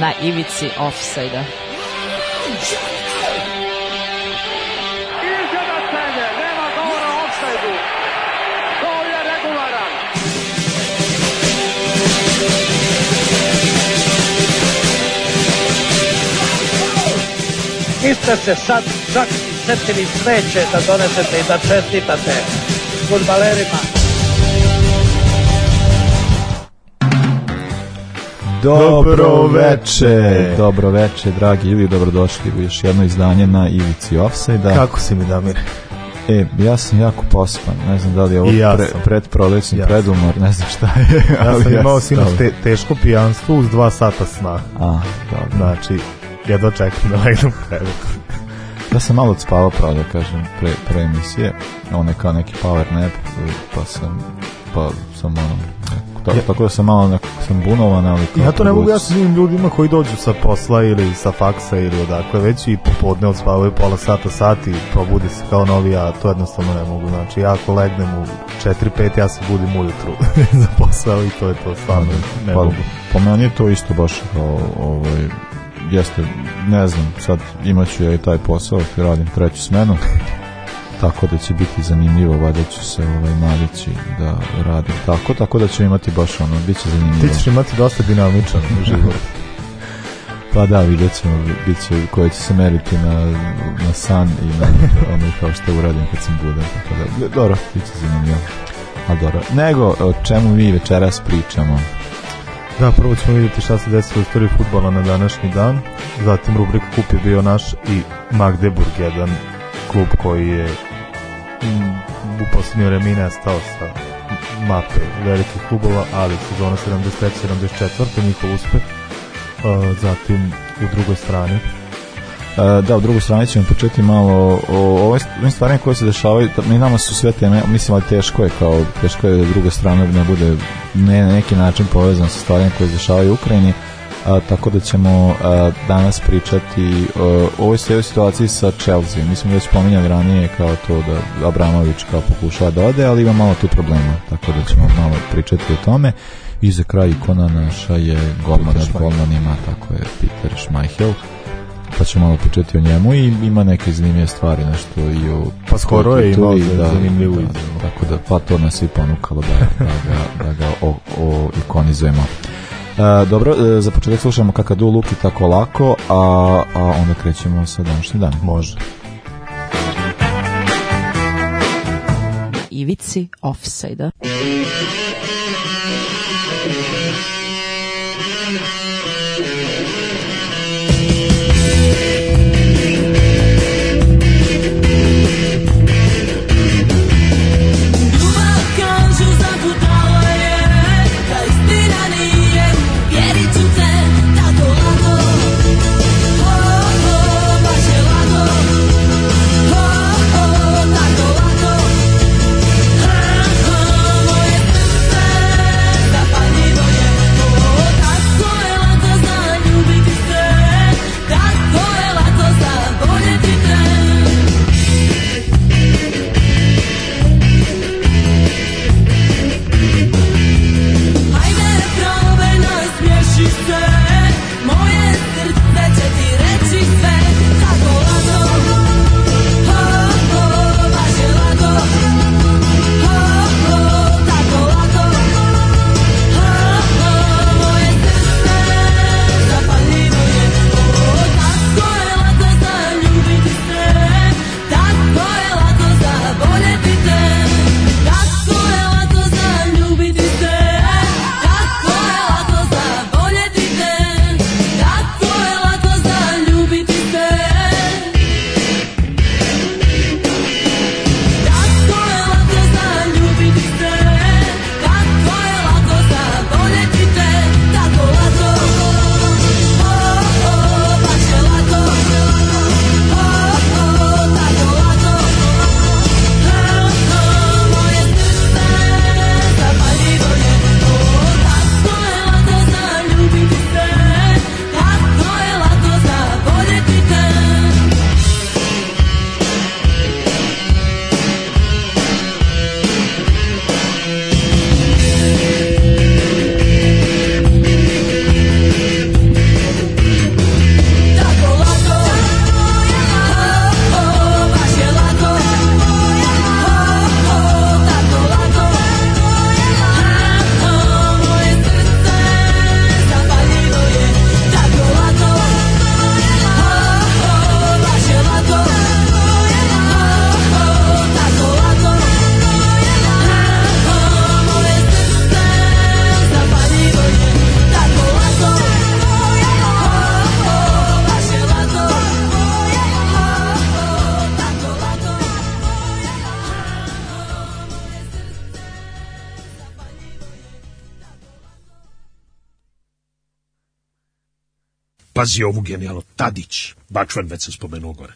na ivici offsajda. Vi ste se sad čak setili sreće da donesete i da čestitate futbalerima Dobro veče. Dobro veče, dragi ljudi, dobrodošli u još jedno izdanje na Ivici Offside. Kako si mi, Damir? E, ja sam jako pospan, ne znam da li je ovo ja pre, predprolećni ja predumor, ne znam šta je. ja sam imao sinoć te, teško pijanstvo uz dva sata sna. A, dobro. Znači, jedva čekam da legnem krevetu. Ja sam malo odspavao, pravo da kažem, pre, pre emisije. Ono je kao neki power nap, pa sam, pa sam ono, ja. tako da sam malo nekako sam bunovan, ali... Ja to ne mogu ja sa ljudima koji dođu sa posla ili sa faksa ili odakle već i popodne odspavaju pola sata, sati, probude se kao novi, ja to jednostavno ne mogu. Znači, ja ako legnem u 4-5, ja se budim ujutru za posao i to je to stvarno pa, ne pa, mogu. Po pa meni je to isto baš kao ovaj, jeste, ne znam, sad imaću ja i taj posao, radim treću smenu, tako da će biti zanimljivo, valjda ću se ovaj navići da radim tako, tako da ću imati baš ono, bit će zanimljivo. Ti ćeš imati dosta dinamičan život. pa da, vidjet ćemo, bit će, koje će se meriti na, na san i na ono kao što uradim kad sam budan, tako da, dobro, bit će zanimljivo. Ali dobro, nego o čemu mi večeras pričamo? Da, prvo ćemo vidjeti šta se desilo u istoriji futbola na današnji dan, zatim rubrika Kup je bio naš i Magdeburg 1 klub koji je mm, u posljednje vremena stao sa mape velikih klubova, ali sezona 73-74, njihov uspeh, zatim u drugoj strani e, da, u drugoj strani ćemo početi malo o ovim stvarima koje se dešavaju, mi nama su sve teme, mislim, ali teško je kao, teško je da druga strana ne bude ne, na neki način povezan sa stvarima koje se dešavaju u Ukrajini, a, tako da ćemo a, danas pričati o ovoj svojoj situaciji sa Chelsea. Mi da već spominjali ranije kao to da Abramović kao pokušava da ode, ali ima malo tu problema, tako da ćemo malo pričati o tome. I za kraj ikona naša je Golman, Golman ima, tako je Peter Schmeichel pa ćemo malo početi o njemu i ima neke zanimljive stvari nešto i o pa skoro je imao da, zanimljivu da, tako da pa to nas i ponukalo da, da ga, da ga o, o ikonizujemo E, dobro, e, za početak slušamo Kakadu Luki tako lako, a, a onda krećemo sa današnjim danom. Može. Ivici Offside-a. pazi ovu genijalno, Tadić, Bačvan već sam spomenuo gore.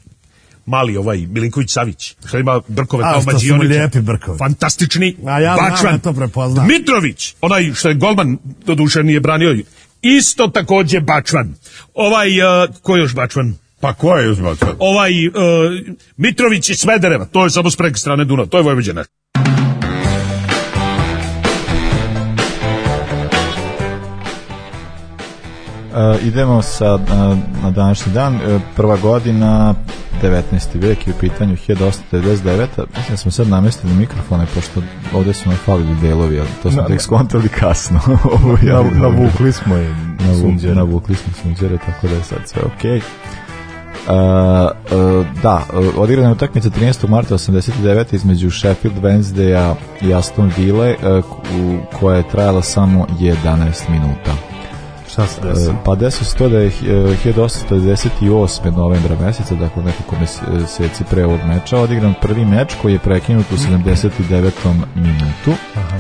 Mali ovaj, Milinković Savić, što ima brkove kao mađioniče. lijepi brkovi. Fantastični, A ja Bačvan, to prepoznam. Mitrović, onaj što je golman, do doduše nije branio, isto takođe Bačvan. Ovaj, uh, ko je još Bačvan? Pa ko je još Bačvan? Ovaj, uh, Mitrović iz Svedereva, to je samo s preke strane Duna, to je Vojvođena. uh, idemo sa uh, na današnji dan, uh, prva godina 19. vijek je u pitanju 1899. Mislim da smo sad namestili mikrofone, pošto ovde su nam falili delovi, ali to smo tek skontali kasno. ja na, navukli smo i sunđere. Navukli smo sunđere, tako da je sad sve okej. Okay. Uh, uh, da, uh, odigrana je utakmica 13. marta 89. između Sheffield Wednesdaya i Aston Ville uh, koja je trajala samo 11 minuta šta se desilo? E, pa desilo se to da je 1898. E, novembra meseca, dakle nekoliko meseci e, pre ovog meča, odigran prvi meč koji je prekinut u 79. Mhm. minutu. Aha.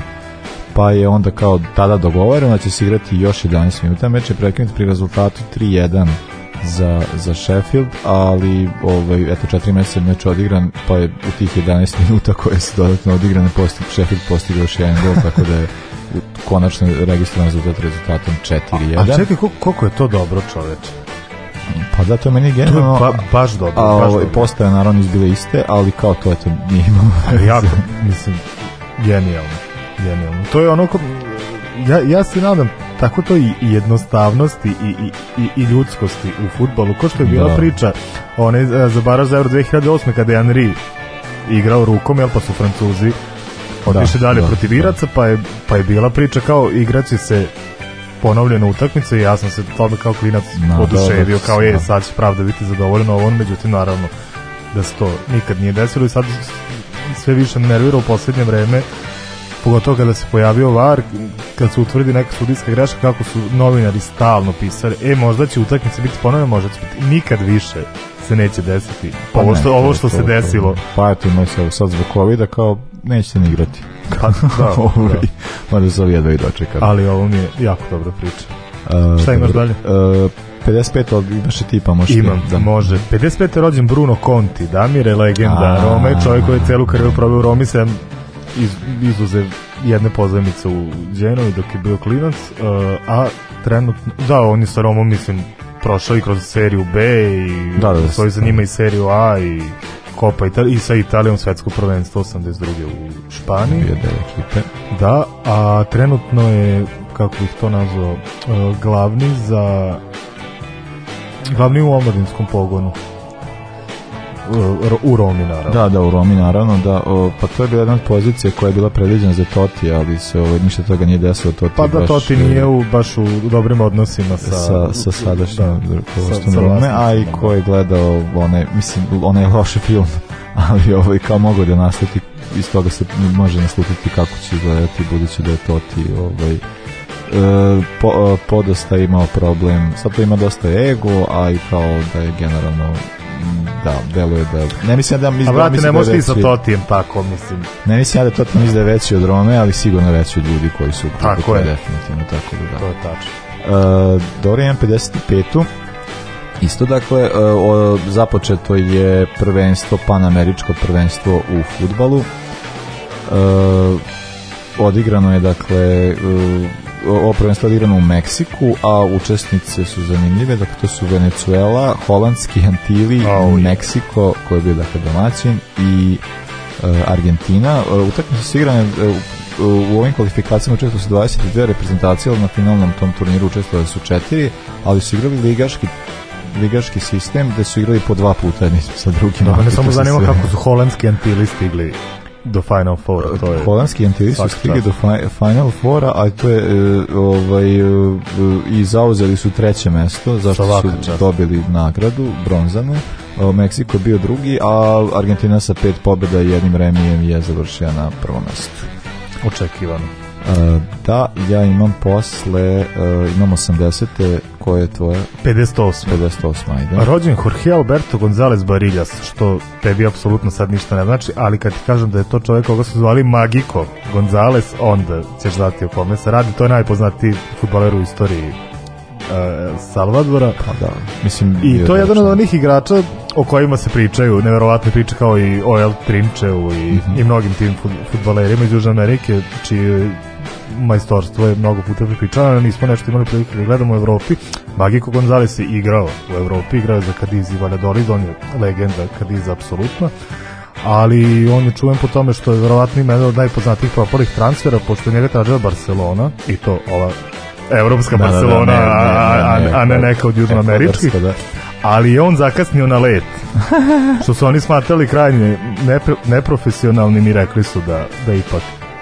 Pa je onda kao tada dogovoreno da će se igrati još 11 minuta. Meč je prekinut pri rezultatu 3-1 za, za Sheffield, ali ovaj, eto, četiri meseca meč odigran, pa je u tih 11 minuta koje su dodatno odigrane, posti, Sheffield postigao još jedan gol, tako da je konačno registrovan rezultat rezultatom 4-1. A, a čekaj, koliko je to dobro čoveče? Pa da, to je meni generalno... Pa, baš dobro. A, baš ovaj, dobro. Postaje naravno izbile iste, ali kao to, eto, nije imalo. E, jako, mislim, genijalno. Genijalno. To je ono ko... Ja, ja se nadam, tako to i jednostavnosti i, i, i, ljudskosti u futbalu, ko što je bila da. priča one, za Baraž za Euro 2008. kada je Henry igrao rukom, jel pa su Francuzi Da, otišli da, dalje da, protiv Iraca, pa, je, pa je bila priča kao igraći se ponovljena utakmica i ja sam se tome kao klinac no, da, oduševio, da, kao je, sad će pravda biti zadovoljeno on, međutim naravno da se to nikad nije desilo i sad sve više nervira u poslednje vreme pogotovo kada se pojavio VAR, kad se utvrdi neka sudijska greška, kako su novinari stalno pisali, e, možda će utakmice biti ponovno, možda će biti nikad više se neće desiti. Pa ovo što, ne, ovo što to, se to, desilo. Pa eto, imaju sad zbog covid kao nećete ni igrati. Pa, da, ovi, ovaj, da. Mada su ovi jedva i dočekali. Ali ovo mi je jako dobra priča. Uh, Šta imaš dalje? Uh, 55, imaš i tipa pa možeš. Imam, da. može. 55. je rođen Bruno Conti, Damire, legenda, A, Rome, čovjek koji je celu krvu probao u Romi, sem iz, izuze jedne pozajmice u Dženovi dok je bio klinac, uh, a trenutno, da, on je sa Romom, mislim, prošao i kroz seriju B i da, da, stoji za i seriju A i Kopa Italija, i sa Italijom svetsko prvenstvo 82. u Španiji. 2009. Da, a trenutno je, kako bih to nazvao, e, glavni za glavni u omladinskom pogonu u Romi naravno. Da, da, u Romi naravno, da. O, pa to je bila jedna od pozicija koja je bila predviđena za Toti, ali se ovaj, ništa toga nije desilo. Toti pa da, baš, Toti nije u, baš u dobrim odnosima sa, sa, sa sadašnjim da, rukovodstvom sa, Rome, a i da. ko je gledao onaj, mislim, onaj loši film, ali ovaj, kao mogu da nastati, iz toga se može naslutiti kako će izgledati budući da je Toti ovaj, e, po, e, podosta imao problem, sad to ima dosta ego, a i kao da je generalno da deluje da ne mislim da mi izgleda. A da brate, ne da možeš ti sa Totijem tako, mislim. Ne mislim ja da Totijem izgleda veći od Rome, ali sigurno veći od ljudi koji su tako, tako je. definitivno tako da. da. To je tačno. Uh, e, Dorijan 55. Isto dakle uh, započeto je prvenstvo panameričko prvenstvo u fudbalu. Uh, e, odigrano je dakle uh, ovo prvenstvo odigrano u Meksiku, a učesnice su zanimljive, dakle to su Venezuela, Holandski Antili, oh, Meksiko, koji je bio dakle domaćin, i e, Argentina. E, utakmice su igrane e, u ovim kvalifikacijama učestvovali su 22 reprezentacije, ali na finalnom tom turniru učestvovali su četiri, ali su igrali ligaški ligaški sistem gde su igrali po dva puta jedni sa drugim. Da, ne samo zanima kako su holandski antili stigli do Final Four. To je Holandski MTV su do Final Four a to je e, ovaj, e, i zauzeli su treće mesto, zašto Slovaka, su čast. dobili nagradu, bronzanu. E, Meksiko je bio drugi, a Argentina sa pet pobjeda i jednim remijem je završila na prvo mesto. Očekivano. Eh, da, ja imam posle, eh, imam 80. koje je tvoje? 58. 58, ajde. Rođen Jorge Alberto González Barillas, što tebi apsolutno sad ništa ne znači, ali kad ti kažem da je to čovjek koga su zvali Magiko González, onda ćeš znati o kome se radi. To je najpoznatiji futbaler u istoriji eh, Salvadora. Pa da, mislim, I to je jedan od onih igrača o kojima se pričaju, neverovatne priče kao i o El Trinčeu i, mm -hmm. i mnogim tim futbalerima iz Južne Amerike, čiji majstorstvo je mnogo puta pripričano, nismo nešto imali prilike da gledamo u Evropi. Magiko Gonzales je igrao u Evropi, igrao je za Kadiz i Valadolid, on je legenda Kadiza apsolutno ali on je čuven po tome što je verovatno ima jedan od najpoznatijih propalih transfera, pošto njega tražila Barcelona, i to ova evropska da, Barcelona, da, da, da, da, da, a, a ne da. neka od južnoameričkih. Da. Ali je on zakasnio na let, što su oni smatrali krajnje nepre, neprofesionalnim i rekli su da, da ipak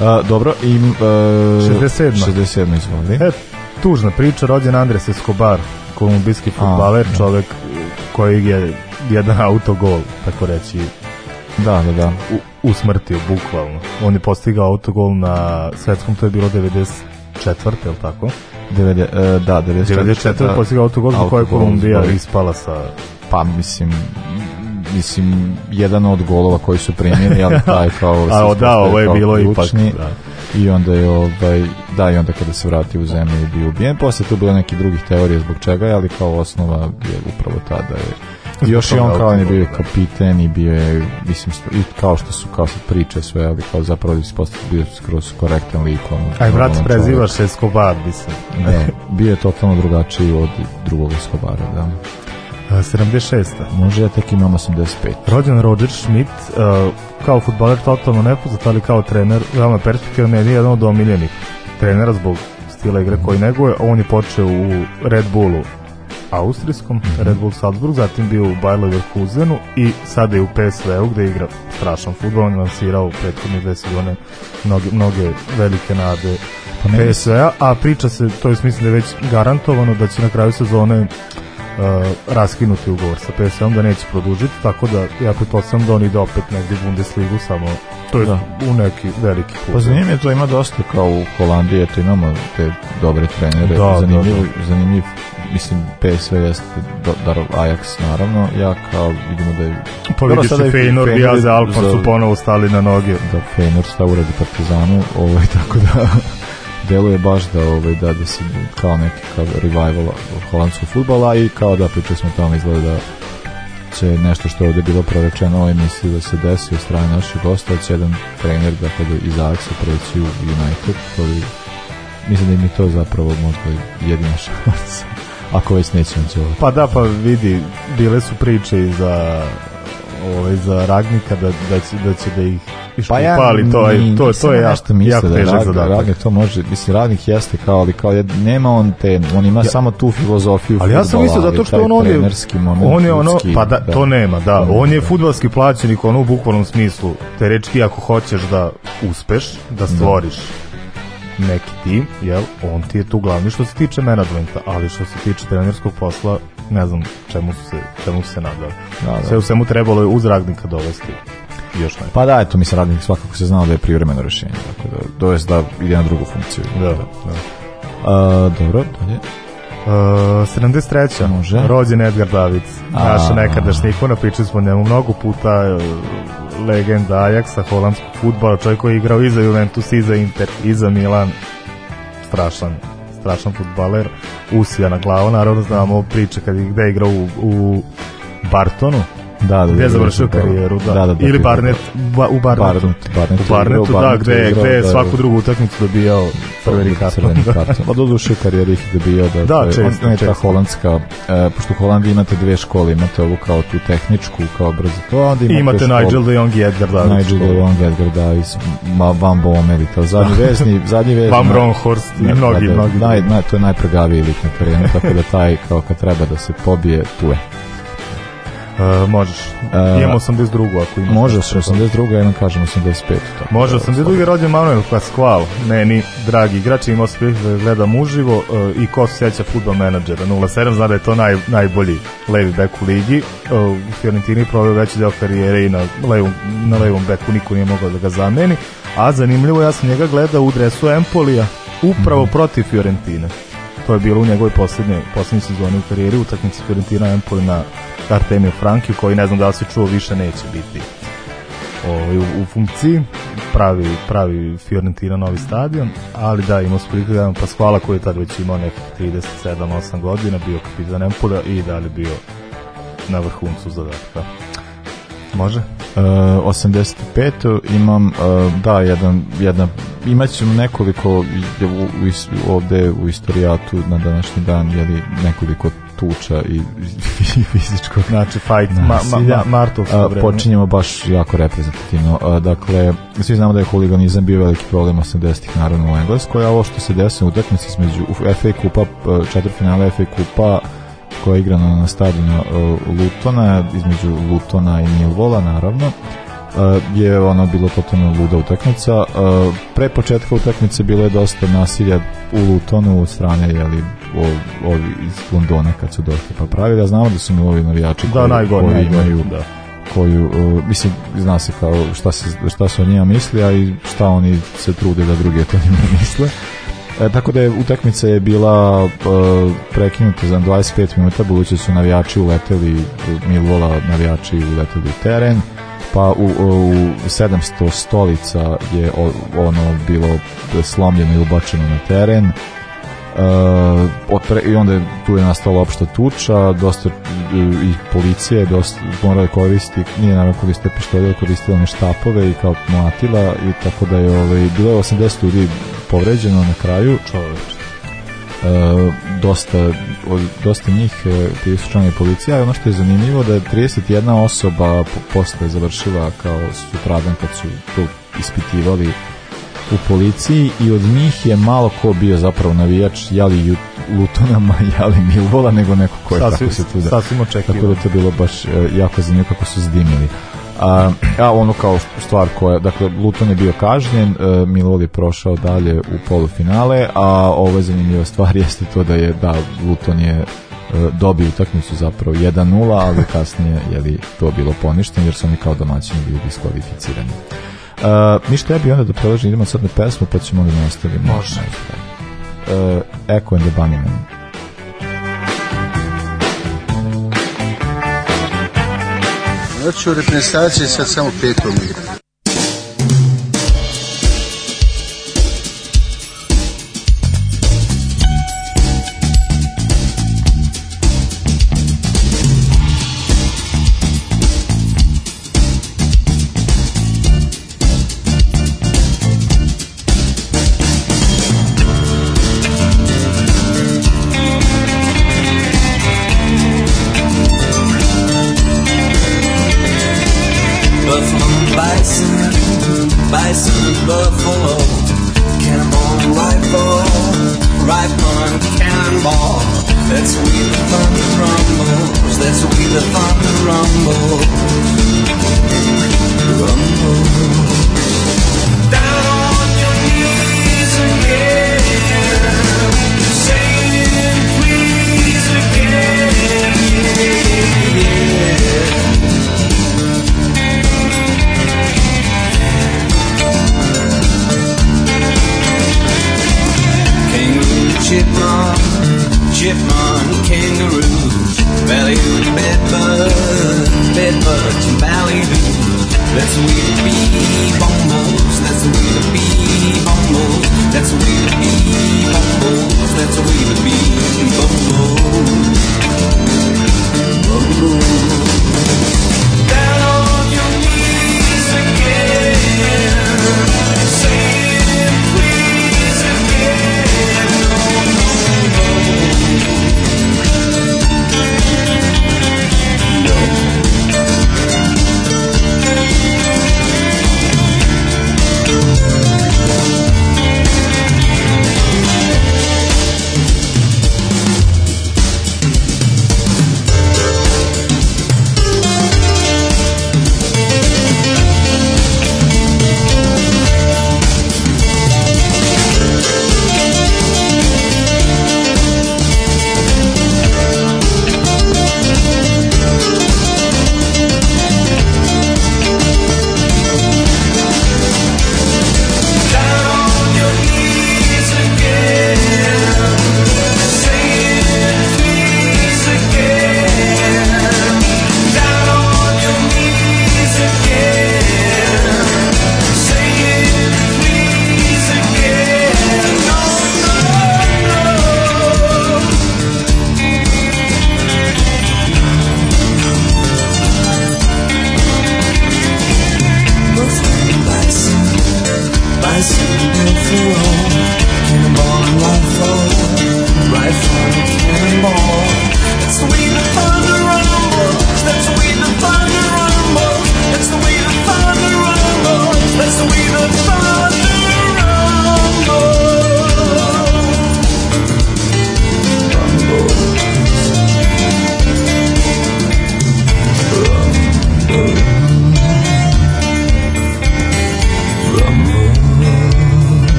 A, dobro, i... E, 67. 67, izvoli. E, tužna priča, rođen Andres Escobar, kolumbijski futbaler, da. čovek koji je jedan autogol, tako reći, da, da, da. U, usmrtio, bukvalno. On je postigao autogol na svetskom, to je bilo 94. je li tako? 90, e, da, 94. 94. Da, postigao autogol, autogol koja je Kolumbija ispala sa... Pa, mislim, mislim, jedan od golova koji su primili, ali taj kao... A, da, ovo je bilo ključni, ipak, da. I onda je, ovaj, da, i onda kada se vrati u zemlju je bio ubijen. Posle tu bilo nekih drugih teorije zbog čega je, ali kao osnova je upravo tada je i još i on kao je bio da. kapiten i bio je, mislim, i kao što su kao se priče sve, ali kao zapravo je da postavio bio skroz korektan lik. Ono, Aj, brat, ono prezivaš se Escobar, mislim. Ne, bio je totalno drugačiji od drugog Escobara, da. 76. Može ja tek imam 85. Rođen Roger Schmidt, kao futbaler totalno nepoznat, ali kao trener veoma perspektivan, meni je jedan od omiljenih trenera zbog stila igre koji neguje. On je počeo u Red Bullu austrijskom, mm -hmm. Red Bull Salzburg, zatim bio u Bayer Leverkusenu i sada je u PSV-u gde igra strašan futbol, on je lansirao u prethodne dve sezone mnoge, mnoge velike nade pa PSV-a, a priča se, to je mislim da je već garantovano da će na kraju sezone E, raskinuti ugovor sa PSV-om da neće produžiti, tako da ja pretpostavljam da on ide opet negde u Bundesligu samo to je da. u neki veliki klub. Pa zanimljivo je to ima dosta kao u Holandiji, eto imamo te dobre trenere, da, zanimljiv, da, da. zanimljiv, mislim PSV jeste Darov Ajax naravno, ja kao vidimo da je... Pa vidiš i Feynor, i ja za su ponovo stali na noge. Da, Feynor šta uradi Partizanu, ovaj, tako da deluje baš da ovaj da da se kao neki kao revival holandskog fudbala i kao da pričali smo tamo izgleda da će nešto što ovde bilo prorečeno ovoj misli da se desi od strane naših gosta da će jedan trener dakle, da kada iz Ajaxa preći u United koji mislim da im je to zapravo možda jedina šansa ako već nećemo će ovo. Pa da, pa vidi, bile su priče i za ovaj, za Ragnika da, da, će, da će da ih pa ja, upali, to je, to, to je ja što mislim da težak rag, zadatak. Radnik to može, mislim, radnik jeste kao, ali kao, nema on te, on ima ja, samo tu filozofiju Ali ja sam mislio zato što on, on je, moment, on je ono, pa da, da, to nema, da, on je fudbalski plaćenik, ono u bukvalnom smislu, te reči ako hoćeš da uspeš, da, da stvoriš neki tim, jel, on ti je tu glavni što se tiče menadžmenta, ali što se tiče trenerskog posla, ne znam čemu su se, čemu su se nadali. Da, da. Sve u svemu trebalo je uz radnika dovesti još ne. Pa da, eto, mislim, radnik svakako se znao da je privremeno rešenje, tako da dovesti da, da ide na drugu funkciju. Da, da. da. A, dobro, dalje. Uh, 73. Može. Rođen Edgar Davic, naša nekadašnja ikona, pričali smo njemu mnogo puta, e, legenda Ajaxa, holandskog futbala, čovjek koji je igrao i za Juventus, i za Inter, i za Milan, strašan strašan futbaler, usija na glavu, naravno znamo priče kad je, gde je igrao u, u Bartonu, da, da, gde da, da, završio da, karijeru, da. Da, da, da, ili Barnet, ba, u Barnetu. Barnet, Barnet, u Barnetu, da, da, gde, gde je svaku drugu utakmicu dobijao crveni karton. Crveni karton. Pa doduše karijeri ih dobijao da, da često, je, ne, ta holandska, uh, pošto u Holandiji imate dve škole, imate ovu kao tu tehničku, kao brzo to, onda imate, imate školu, Nigel de Jong i Edgar Davids. Nigel de Jong, Edgar Davids, ma, Van Bommel i to, zadnji vezni, zadnji vezni. Van Bronhorst i mnogi, mnogi. Naj, naj, to je najpragaviji lik na terenu, tako da taj, kao kad treba da se pobije, tu je. Uh, možeš. Uh, Imam 82. ako imaš. Može 82. ja vam kažem 85. Tako može 82. je rođen Manuel Pascual, meni dragi igrač, imao se da gledam uživo uh, i ko se sjeća futbol menadžera 07, zna da je to naj, najbolji levi bek u ligi. Uh, Fiorentini proveo veći deo karijere i na levom, na levom beku niko nije mogao da ga zameni, a zanimljivo ja sam njega gledao u dresu Empolija upravo mm -hmm. protiv Fiorentine. To je bilo u njegovoj poslednjoj, poslednjoj sezoni u karijeri, utakmica Fiorentina Empoli na Artemio Frankiju, koji ne znam da li se čuo, više neće biti ovaj, u, u funkciji pravi, pravi Fiorentina novi stadion, ali da, imao smo priliku da Pasquala koji je tad već imao nek 37-8 godina, bio kapitan Empola i da li bio na vrhuncu zadatka. Može. E, 85. imam, e, da, jedan, jedna, imat ćemo nekoliko u, is, ovde u istorijatu na današnji dan, jeli nekoliko tuča i, i fizičkog znači fight ma, ma, da. ma, martovsko e, vreme. Počinjemo baš jako reprezentativno. A, e, dakle, svi znamo da je huliganizam bio veliki problem 80-ih naravno u Engleskoj, a ovo što se desilo u utakmici između FA Kupa, četvrtfinale FA Kupa koja je igrana na stadionu e, Lutona, između Lutona i Milvola naravno e, je ono bilo totalno luda utakmica. E, pre početka utakmice bilo je dosta nasilja u Lutonu od strane jeli, ovi iz Londona kad su došli pa pravili, a da znamo da su mi ovi navijači da, koji, najgore, koji najgore, imaju da. koju, mislim, zna se kao šta, se, šta su o njima misli, a i šta oni se trude da druge to njima misle. E, tako da je utakmica je bila e, prekinuta za 25 minuta, budući da su navijači uleteli, Milvola navijači uleteli u teren, pa u, u 700 stolica je ono bilo slomljeno i ubačeno na teren, Eh, i onda je tu je nastala opšta tuča, dosta i policija je dosta morala koristiti, nije naravno koristila pištolje, koristila one štapove i kao mlatila i tako da je ovaj, bilo 80 ljudi povređeno na kraju, čoveč. E, eh, dosta, od, dosta njih bili eh, su članovi policija i ono što je zanimljivo da je 31 osoba posle završila kao sutradan kad su to ispitivali u policiji i od njih je malo ko bio zapravo navijač jali Lutonama, jali Milvola nego neko ko je sasvim, tako se tu da. Sasvim očekivano. Tako da to bilo baš e, jako zanimljivo kako su zdimili. A, a ono kao stvar koja, dakle Luton je bio kažnjen, e, Milvol je prošao dalje u polufinale, a ova je zanimljiva stvar jeste to da je da Luton je e, dobio utakmicu zapravo 1-0, ali kasnije je li to bilo poništeno jer su oni kao domaćini bili diskvalificirani. Uh, ništa, ja bi onda da prelažem, idemo sad na pesmu, pa ćemo onda nastaviti. Može. Uh, Echo and the Bunnymen. Ja ću reprezentaciji sad samo petom igrati.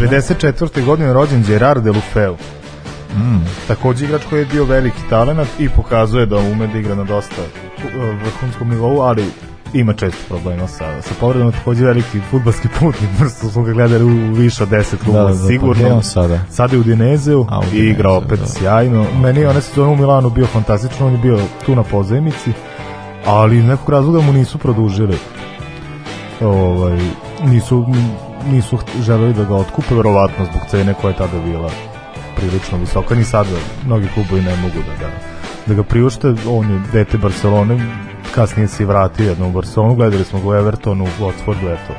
94. godine rođen Gerard Delufeu. Mm. Takođe igrač koji je bio veliki talenat i pokazuje da ume da igra na dosta uh, vrhunskom nivou, ali ima često problema sa, sa povredama, takođe veliki futbalski putnik, prosto smo ga gledali u više od 10 klubova da, da, da pa sigurno. Da, sada. Sada je u Dinezeu A, u Dinezeu, i igra da. opet da. sjajno. Meni je one sezone u Milanu bio fantastično, on je bio tu na pozajmici, ali nekog razloga mu nisu produžili. Ovaj, nisu nisu želeli da ga otkupe, verovatno zbog cene koja je tada bila prilično visoka, ni sada mnogi klubovi ne mogu da ga, da ga priušte, on je dete Barcelone, kasnije se i vratio jednom u Barcelonu, gledali smo ga u Evertonu, u Watfordu, eto,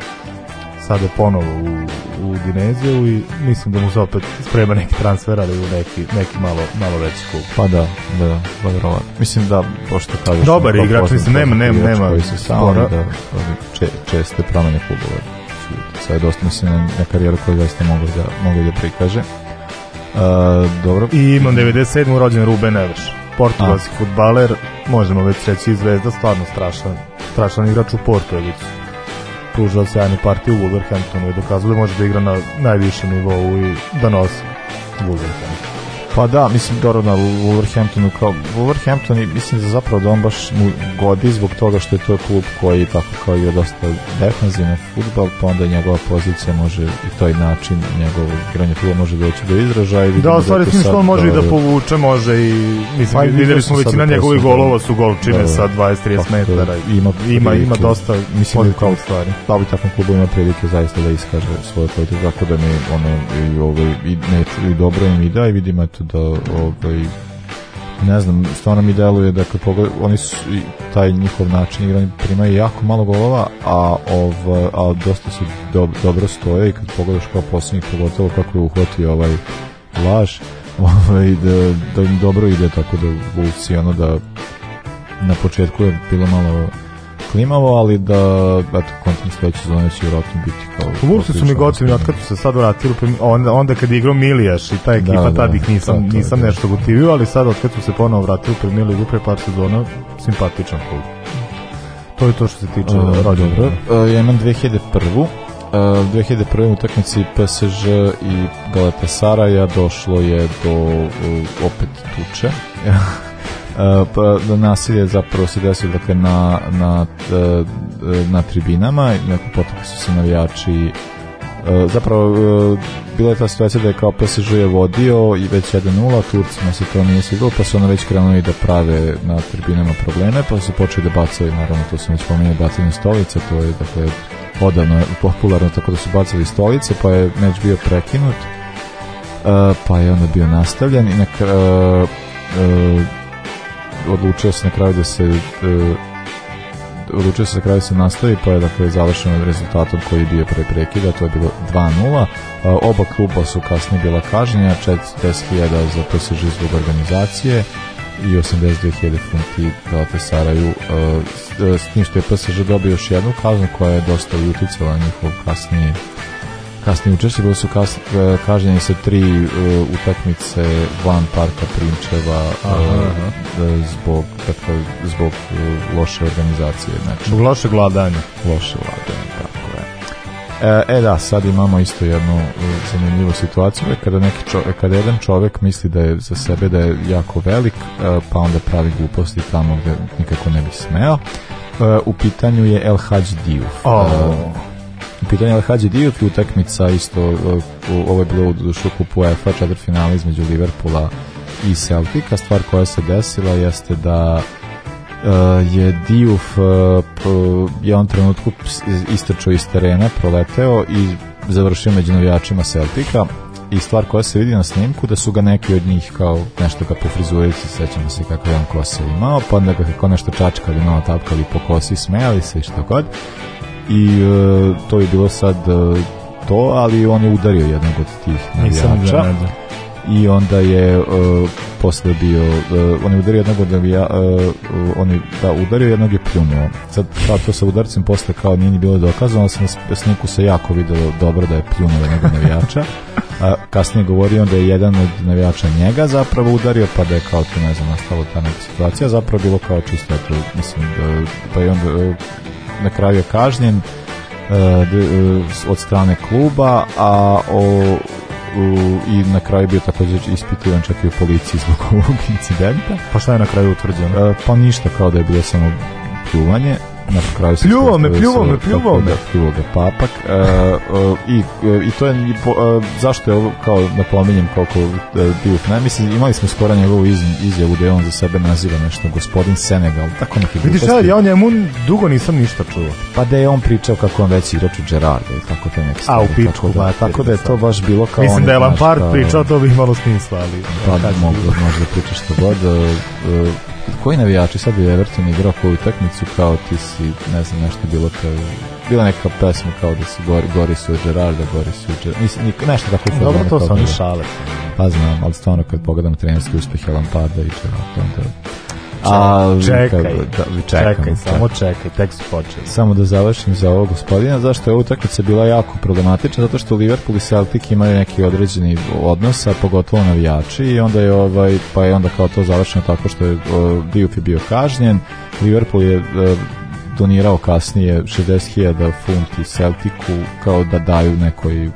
sada ponovo u, u Dineziju i mislim da mu se opet sprema neki transfer, ali u neki, neki malo, malo veći klub. Pa da, da, pa verovatno. Mislim da, pošto kažeš... Dobar da igrač, mislim, nema, nema, nema. Koji su samo da, česte promene klubova sad dosta se na, na karijeru koju zaista mogu da, mogu da prikaže. Uh, dobro. I imam 97. rođen Ruben Neves, portugalski futbaler, možemo već reći zvezda, stvarno strašan, strašan igrač u Portovicu. Pružao sjajnu partiju u Wolverhamptonu i dokazao da može da igra na najvišem nivou i da nosi Wolverhampton. Pa da, mislim, dobro na Wolverhamptonu kao... Wolverhampton Southampton i mislim da zapravo da on baš mu godi zbog toga što je to klub koji tako kao je dosta defanzivan futbal, pa onda njegova pozicija može i taj način njegovog igranje futbola može doći do izražaja. Da, u da stvari s on može i da povuče, može i mislim, pa, videli smo već na da njegovih golova su golčine da, da. sa 20-30 metara. Ima, ima, ima dosta mislim da kao stvari. Da bi takvom klubu ima prilike zaista da iskaže svoje kvalitetu, tako da mi ono i, ovaj, i, ne, i dobro im ide i vidimo eto da ovaj, ne znam, stvarno mi deluje dakle pogled, oni su taj njihov način igranja primaju jako malo golova, a ov, a dosta se do, dobro stoje i kad pogledaš kao poslednjih pogotovo kako je uhvatio ovaj laž, ovaj da, da im dobro ide tako da Vulci ono da na početku je bilo malo klimavo, ali da, eto, kontent sledeće zone će vjerojatno biti kao... Vuksu su mi gotovi, otkad su se sad vratili, onda, onda kad je igrao Milijaš i ta da, ekipa, da, tad ih da. nisam, da, to, nisam nešto gotivio, ali sad otkad su se ponovo vratili pred Miligu pre par sezona, simpatičan klub. To je to što se tiče uh, e, rođena. Dobro, uh, ja imam 2001. Uh, 2001. utakmici PSG i Galatasaraja došlo je do uh, opet tuče. Eh, pa, nasilje zapravo se desilo dakle, na, na, eh, na tribinama, nakon potoka su se navijači eh, zapravo bila je ta situacija da je kao PSG je vodio i već 1-0, Turcima se to nije siglo, pa su onda već krenuli da prave na tribinama probleme, pa su počeli da bacaju, naravno to sam već pomenuo, bacanje stolice, to je dakle odavno popularno, tako da su bacali stolice, pa je meč bio prekinut, pa je onda bio nastavljen i na kraju odlučio se na kraju da se e, odlučio se na kraju da se nastavi, pa je dakle završeno rezultatom koji je bio pre prekida, to je bilo 2-0. E, oba kluba su kasnije bila kažnjena, 40.000 za PSG zbog organizacije i 82.000 funti Galate Saraju. E, s tim što je PSG dobio još jednu kaznu koja je dosta uticala na njihov kasniji Kasni učešće bili su kas, e, kažnjeni sa tri uh, utakmice van parka Primčeva e, aha, aha. zbog, dakle, zbog loše organizacije. Znači, zbog loše vladanja. Loše vladanja, tako je. E, da, sad imamo isto jednu zanimljivu situaciju kada, neki čovek, kada jedan čovek misli da je za sebe da je jako velik pa onda pravi gluposti tamo gde nikako ne bi smeo u pitanju je El Hadj Diouf. Oh. E, u pitanju ali Hadži Dijut utakmica isto e, ovo je bilo u šokupu UEFA četvrtfinala između Liverpoola i Celtica stvar koja se desila jeste da Uh, je Diouf uh, je trenutku istrčao iz terena, proleteo i završio među navijačima Celtica i stvar koja se vidi na snimku da su ga neki od njih kao nešto ga po sećamo se kako je on kose imao, pa onda ga kao nešto čačkali, malo tapkali po kosi, smejali se i što god i uh, to je bilo sad uh, to, ali on je udario jednog od tih navijača. Da. I onda je uh, posle bio, uh, on je udario jednog od navija, uh, on je da, udario jednog je pljunuo. Sad kao to sa udarcem posle kao nije ni bilo dokazano, ali sam na sniku se jako videlo dobro da je pljunuo jednog navijača. A kasnije govorio da je jedan od navijača njega zapravo udario, pa da je kao tu ne znam nastala ta neka situacija, zapravo bilo kao čisto, mislim, pa i onda na kraju je kažnjen e, e, od strane kluba, a o, i na kraju bio također ispitivan čak i u policiji zbog ovog incidenta. Pa šta je na kraju utvrđeno? E, pa ništa, kao da je bilo samo pljuvanje, na kraju se pljuvao me, pljuvao me, pljuvao me. Da, pljuvao ga papak. Uh, i, e, I to je, uh, zašto je ovo, kao napominjem koliko uh, bio ne, mislim, imali smo skoro njegovu iz, izjavu da je on za sebe naziva nešto gospodin Senegal, tako neki gluposti. Vidiš, ja, ja njemu dugo nisam ništa čuo. Pa da je on pričao kako on već igrač u Gerarda tako to neki A, u pičku, tako da, da tako da je to baš bilo kao... Mislim on, da je Lampard pričao, to bi imalo smisla, ali... Pa da, mogu, možda pričaš što god. Uh, Koji navijači sad je Everton igrao po utakmicu kao ti si, ne znam, nešto bilo to bila neka pesma kao da si gori, gori su Gerarda, gori su od Gerarda. Mislim, nešto tako kao Dobro, to su oni šale. Pa znam, ali stvarno kad pogledam trenerski uspeh Lamparda i Gerarda, onda A, čekaj, da, čekaj, samo čekaj, tek su počeli. Samo da završim za ovog gospodina, zašto je ova utakmica bila jako problematična, zato što Liverpool i Celtic imaju neki određeni odnos, a pogotovo navijači, i onda je ovaj, pa je onda kao to završeno tako što je o, Diop je bio kažnjen, Liverpool je o, e, donirao kasnije 60.000 funti Celticu kao da daju nekoj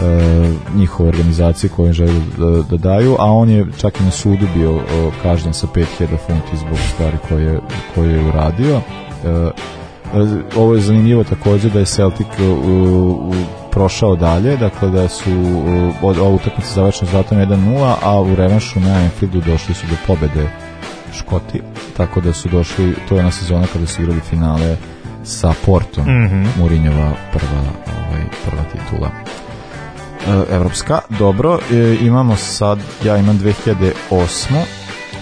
e, njihove organizacije koje žele da, da, daju, a on je čak i na sudu bio e, kažnjen sa 5000 funti zbog stvari koje, koje je uradio. E, e, ovo je zanimljivo takođe da je Celtic prošao dalje, dakle da su od ovu utakmicu završeno zlatom 1 a u revanšu na Enfieldu došli su do pobede Škoti, tako da su došli, to je na sezona kada su igrali finale sa Portom, mm -hmm. Murinjova prva, ovaj, prva titula. E, evropska, dobro, e, imamo sad, ja imam 2008.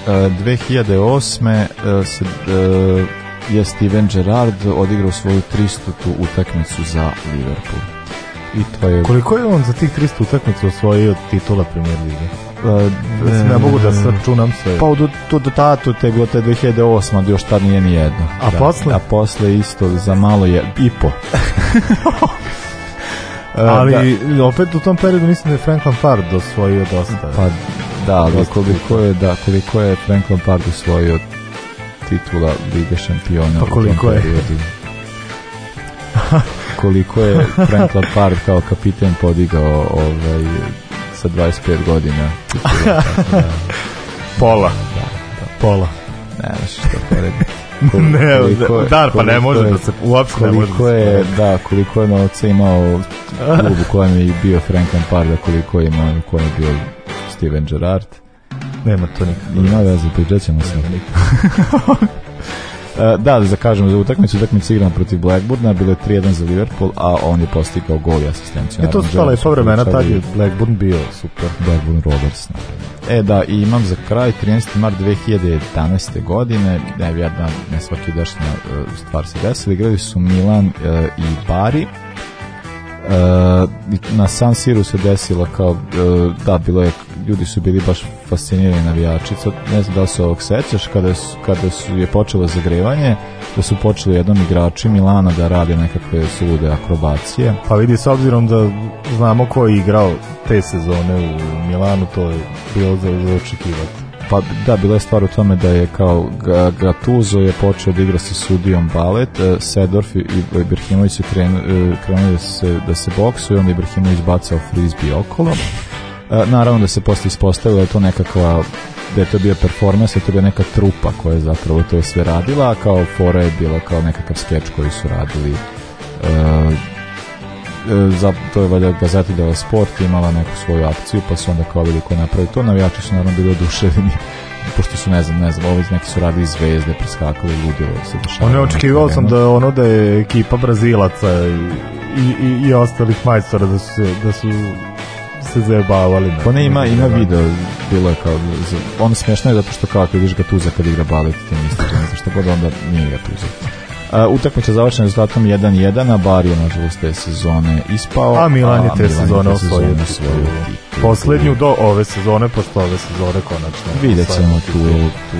2008. E, se je Steven Gerrard odigrao svoju 300. -tu utakmicu za Liverpool. I to je... Koliko je on za tih 300 utakmica osvojio titula Premier Lige? ne, da ne mogu da računam sve. Pa do, do, do tatu te bilo te 2008, da još tad nije ni jedno. A da. posle? A posle isto za malo je i po. E, ali da. opet u tom periodu mislim da je Frank Lampard osvojio dosta. Pa da, ali koliko je, da, koliko je Frank Lampard osvojio titula Lige šampiona pa koliko je? koliko je Frank Lampard kao kapiten podigao ovaj, sa 25 godina. Titula, da, Pola. Da, da. Pola. Ne, što porediti. ne, koliko, dar pa ne može je, da se uopšte ne može. Da koliko je, da, koliko je novca imao klub u kojem je bio Frank Lamparda, koliko je imao u kojem je bio Steven Gerrard. Nema to nikakve. Ima veze, pričat ćemo se. E, da, da kažem za utakmicu, utakmica igrana protiv Blackburna, bilo je 3-1 za Liverpool, a on je postigao gol i asistenciju. E to su stala lepa vremena, tad je Blackburn bio super. Blackburn Roberts, E da, i imam za kraj 13. mart 2011. godine, nevjerojatna, ne svaki dešna e, stvar se desila, igrali su Milan e, i Bari, e, na San Siru se desila kao, e, da, bilo je ljudi su bili baš fascinirani navijači. Sad ne znam da li se ovog sećaš, kada, su, kada su, je počelo zagrevanje, da su počeli jednom igrači Milana da rade nekakve sude akrobacije. Pa vidi, s obzirom da znamo ko je igrao te sezone u Milanu, to je bilo za, za očekivati. Pa da, bila je stvar u tome da je kao Gattuso je počeo da igra sa sudijom balet, e, Sedorf i Ibrahimović su e, krenuli da se, da se boksuju, onda Ibrahimović bacao frisbee okolo naravno da se posle ispostavilo da je to nekakva da je to bio performans, da je to bio neka trupa koja je zapravo to sve radila, a kao fora je bila kao nekakav skeč koji su radili e, e za, to je valjda gazeti dela sport imala neku svoju akciju pa su onda kao bili ko napravi to navijači su naravno bili oduševljeni pošto su ne znam, ne znam, ovaj neki su radili zvezde preskakali, ludilo se dešava ono očekivao sam da ono da je ekipa brazilaca i, i, i ostalih majstora da su, da su se zajebavali. Pa ne, ima, ima video, bilo je kao, ono smješno je zato što kao kad vidiš ga tuza kad igra balet, ti misliš, ne znaš šta god, onda nije ga tuza. Uh, utakmica završena rezultatom 1-1, a Bari je nažalost te sezone ispao. A Milan je te sezone osvojio svoju Poslednju do ove sezone, posle ove sezone konačno. Vidjet ćemo tu. tu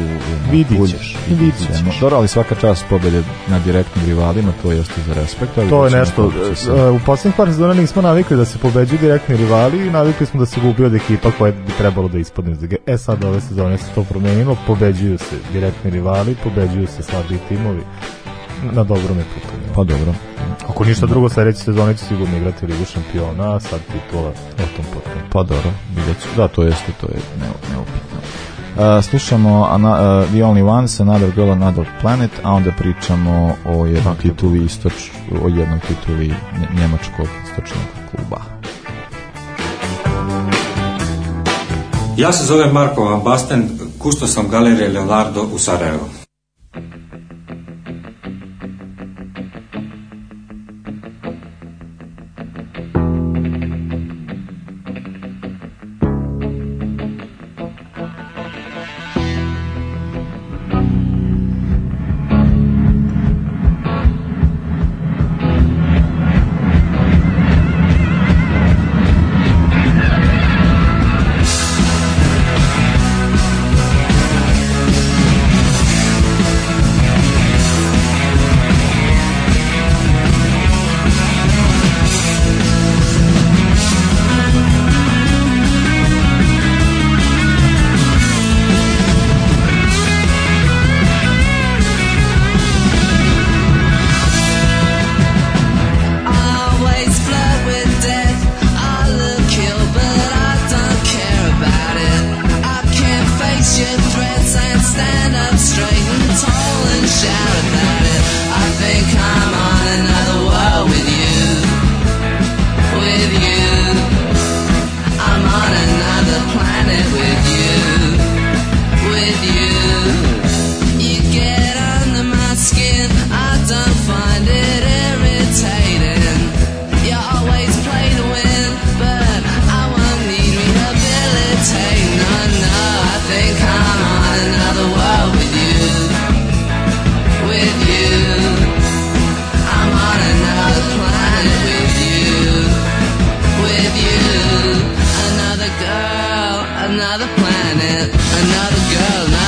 vidit ćeš. Vidit ćemo. ali svaka čast pobede na direktnim rivalima, to je za respekt. To je nešto, uh, u poslednjih par sezona nismo navikli da se pobeđuju direktni rivali i navikli smo da se gubi od ekipa koja bi trebalo da ispadne iz E sad ove sezone se to promenilo, pobeđuju se direktni rivali, pobeđuju se slabiji timovi. na dobro je putu. Pa dobro. Ako ništa drugo, sledeće sezone će sigurno igrati Ligu šampiona, a sad titula o tom potom. Pa dobro, vidjet ću. Da, to jeste, to je neupitno. Uh, slušamo ana, uh, The Only Ones, Another Girl, Another Planet, a onda pričamo o jednom tituli, istoč, o jednom tituli njemačkog istočnog kluba. Ja se zovem Marko Basten, kustos sam galerije Leonardo u Sarajevu. Another planet, another girl.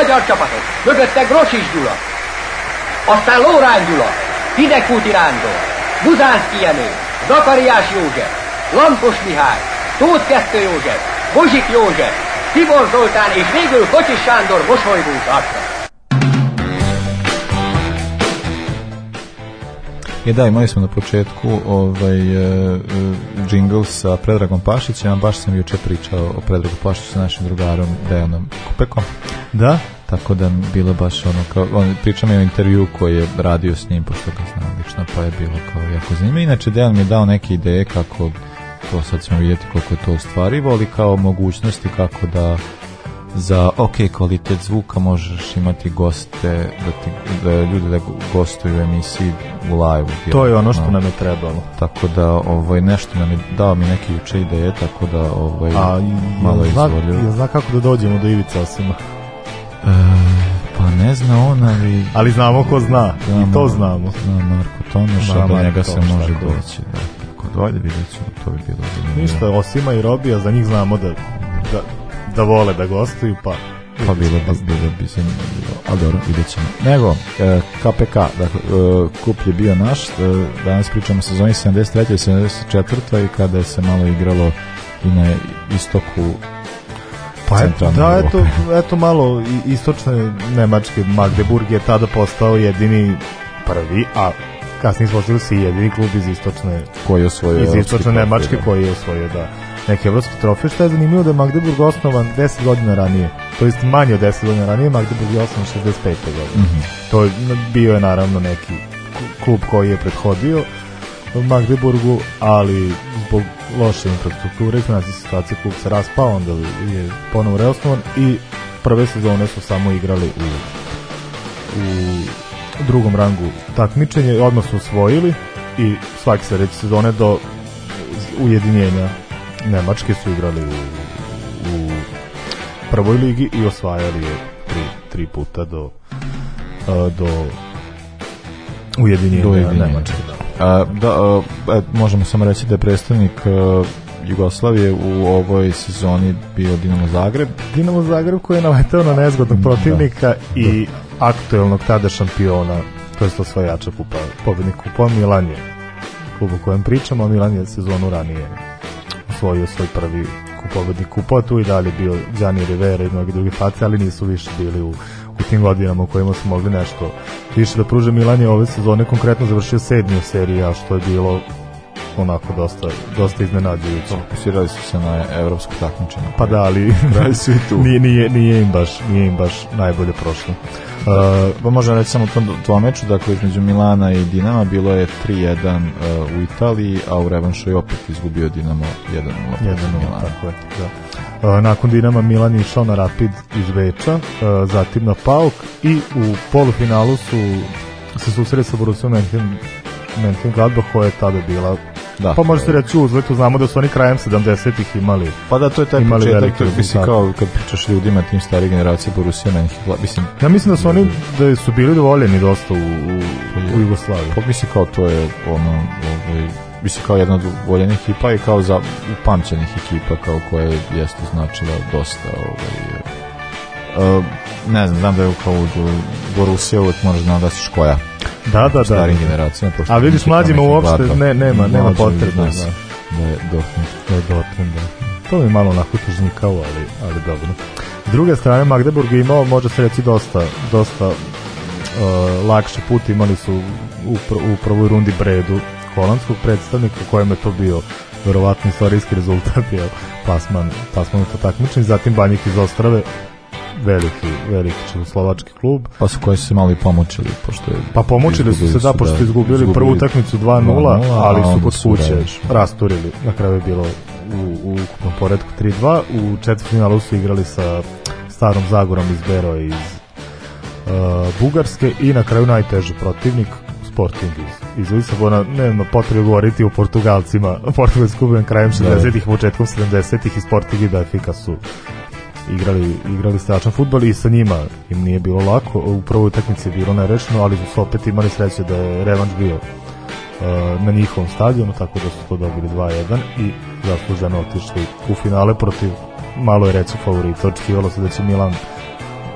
magyar csapatot, mögötte Grosics Gyula, aztán Lórán Gyula, Hidegkúti Rándor, Buzánszki Jenő, Zakariás József, Lampos Mihály, Tóth Kesztő József, Bozsik József, Tibor Zoltán és végül Kocsis Sándor mosolygós arca. I da, imali smo na početku ovaj, uh, e, jingle e, sa Predragom Pašićem, a baš sam juče pričao o Predragu Pašiću sa našim drugarom Dejanom Kupekom. Da? Tako da bilo baš ono kao, on, pričam je o intervju koji je radio s njim, pošto ga znam lično, pa je bilo kao jako zanimljivo. Inače, Dejan mi je dao neke ideje kako, to sad ćemo vidjeti koliko je to ustvarivo, ali kao mogućnosti kako da za ok kvalitet zvuka možeš imati goste da ti da ljudi da gostuju u emisiji u live -u, to je ono što nam je trebalo tako da ovaj nešto nam je dao mi neki juče ideje tako da ovaj A, malo izvolio ja zna kako da dođemo do Ivica Osima E, pa ne zna on, ali... Ali znamo ko zna, znamo, i to znamo. Zna Marko Tomoš, a do njega se može tako. doći. Da. Kod Vojde vidjet ćemo, to bi bilo... Da Ništa, Osima i Robija, za njih znamo da, da, da vole da gostuju, pa... Pa bilo bi, bilo bi zanimljivo, ali dobro, vidjet ćemo. Nego, KPK, e, dakle, e, kup je bio naš, danas pričamo o sezoni 73. i 74. i kada je se malo igralo i na istoku Pa eto, da, eto, eto malo istočne Nemačke, Magdeburg je tada postao jedini prvi, a kasnije složili se i jedini klub iz istočne koji je osvojio iz istočne Nemačke da. koji je osvojio da neki evropski trofej što je zanimljivo da je Magdeburg osnovan 10 godina ranije to jest manje od 10 godina ranije Magdeburg je osnovan 65. godine mm -hmm. to je bio je naravno neki klub koji je prethodio Magdeburgu, ali zbog loše infrastrukture i financijske situacije klub se raspao, onda je ponovo reosnovan i prve sezone su samo igrali u, u drugom rangu takmičenje, odmah su osvojili i svake sledeće sezone do ujedinjenja Nemačke su igrali u, u prvoj ligi i osvajali je tri, tri puta do, e, do ujedinjenja, do ujedinjenja. Nemačke. Da. A, da, a, e, možemo samo reći da je predstavnik a, e, Jugoslavije u ovoj sezoni bio Dinamo Zagreb. Dinamo Zagreb koji je naletao na nezgodnog da. protivnika da, i da. aktuelnog tada šampiona, to je osvajača kupa, pobednik kupa Milan je klub o kojem pričamo, a Milan je sezonu ranije osvojio svoj prvi pobednik kupa, tu i dalje bio Gianni Rivera i mnogi drugi face, ali nisu više bili u u tim godinama u kojima smo mogli nešto više da pruže Milan je ove sezone konkretno završio sedmi u seriji, a što je bilo prošlo onako dosta, dosta iznenađujuće. Fokusirali su se na evropsko takmičenje. Pa da, ali da, nije, nije, nije, im baš, nije im baš najbolje prošlo. Uh, pa možemo reći samo o tom dva meču, dakle između Milana i Dinama bilo je 3-1 uh, u Italiji, a u revanšu je opet izgubio Dinamo 1-0. 1-0, tako je, da. Uh, nakon Dinama Milan je išao na Rapid iz Veča, uh, zatim na Pauk i u polufinalu su se susreli sa Borussiom Mönchengladbach koja je tada bila da, pa možete reći uzlet, znamo da su oni krajem 70-ih imali Pa da, to je taj početak, to mislim kao kad pričaš ljudima tim stare generacije Borussia Mönchengladbach, mislim... Ja mislim da su oni mm. da su bili dovoljeni dosta u, u, u Jugoslaviji. Pa mislim kao to je ono, ovaj, mislim kao jedna od voljenih ekipa i kao za upamćenih ekipa kao koje jeste značila dosta ovaj, uh, ne znam, znam da je kao u, u Rusija uvek možeš da nagasiš koja. Da, da, da. da, da. generacija. A vidiš mlađima uopšte ne, nema, nema potrebe. Da, da je dotrend. Da je dotrend, da. To mi malo onako tužnikao, ali, ali dobro. S druge strane, Magdeburg je imao, može se reći, dosta, dosta uh, e, lakši put. Imali su u, u prvoj rundi Bredu, holandskog predstavnika, kojem je to bio verovatno istorijski rezultat, je plasman, plasman u to takmičenje. Zatim Banjik iz Ostrave, veliki, veliki čehoslovački klub. Pa su koji su se malo i pomočili, pošto je... Pa pomočili su se, da, pošto su izgubili, da izgubili prvu utakmicu 2-0, ali su kod kuće rasturili. Na kraju je bilo u, u ukupnom poredku 3-2. U četvrtfinalu su igrali sa starom Zagorom iz Bero iz uh, Bugarske i na kraju najteži protivnik Sporting iz, iz Lisabona, nema potrebe govoriti o Portugalcima, Portugalski kubujem krajem 60-ih, da. početkom 70-ih i Sporting i Benfica su igrali, igrali strašan futbal i sa njima im nije bilo lako. U prvoj utakmici je bilo nerešeno, ali su opet imali sreće da je revanš bio e, na njihovom stadionu, tako da su to dobili 2-1 i zasluženo otišli u finale protiv, malo je reći favorita, očekivalo se da će Milan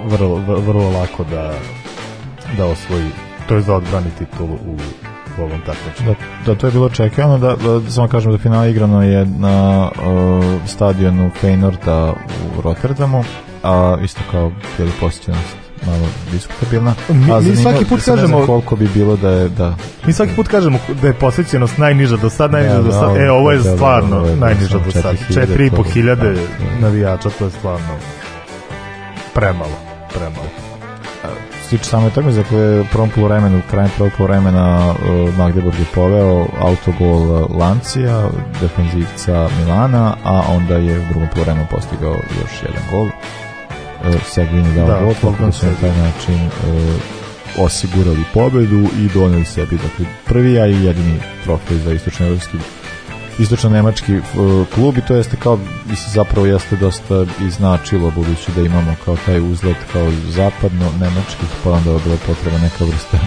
vrlo, vrlo lako da, da osvoji, to je za da odbrani titulu u golom takmičenja. Da, da, to je bilo očekivano, da, da samo kažem da final igrano je na uh, stadionu Feynorda u Rotterdamu, a isto kao je li posjećenost malo diskutabilna. Mi, a mi svaki put kažemo koliko bi bilo da je da Mi svaki put kažemo da je posvećenost najniža do sad, najniža ne, da, do sad. Da, e, ovo je da, da stvarno ovo je najniža do sad. 4.500 navijača, to je stvarno premalo, premalo se tiče same trme, dakle, prvom polovremenu, krajem prvog polovremena e, Magdeburg je poveo autogol e, Lancija, defenzivca Milana, a onda je u drugom polovremenu postigao još jedan gol. E, Segvin je dao da, gol, tako da su na taj način osigurali pobedu i doneli sebi dakle, prvi, a i jedini trofej za istočno evropski istočno-nemački uh, klub i to jeste kao, mislim, zapravo jeste dosta i značilo budući da imamo kao taj uzlet kao zapadno-nemačkih, pa onda je bila potreba neka vrsta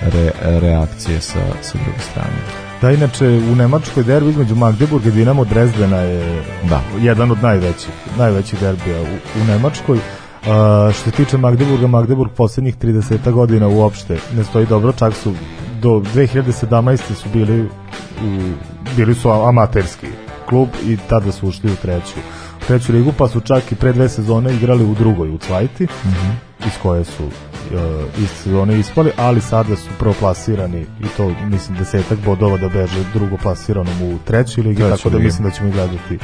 re, reakcije sa, sa druge strane. Da, inače, u Nemačkoj derbi između Magdeburga i Dinamo Drezdena je da. jedan od najvećih, najvećih derbija u, u Nemačkoj. Uh, što se tiče Magdeburga, Magdeburg poslednjih 30 godina uopšte ne stoji dobro, čak su do 2017. su bili u, bili su amaterski klub i tada su ušli u treću treću ligu, pa su čak i pre dve sezone igrali u drugoj u Cvajti, mm -hmm. iz koje su uh, iz sezone ispali, ali sada su proplasirani i to mislim desetak bodova da beže drugo plasiranom u trećoj ligi, treću tako ligu. da mislim da ćemo gledati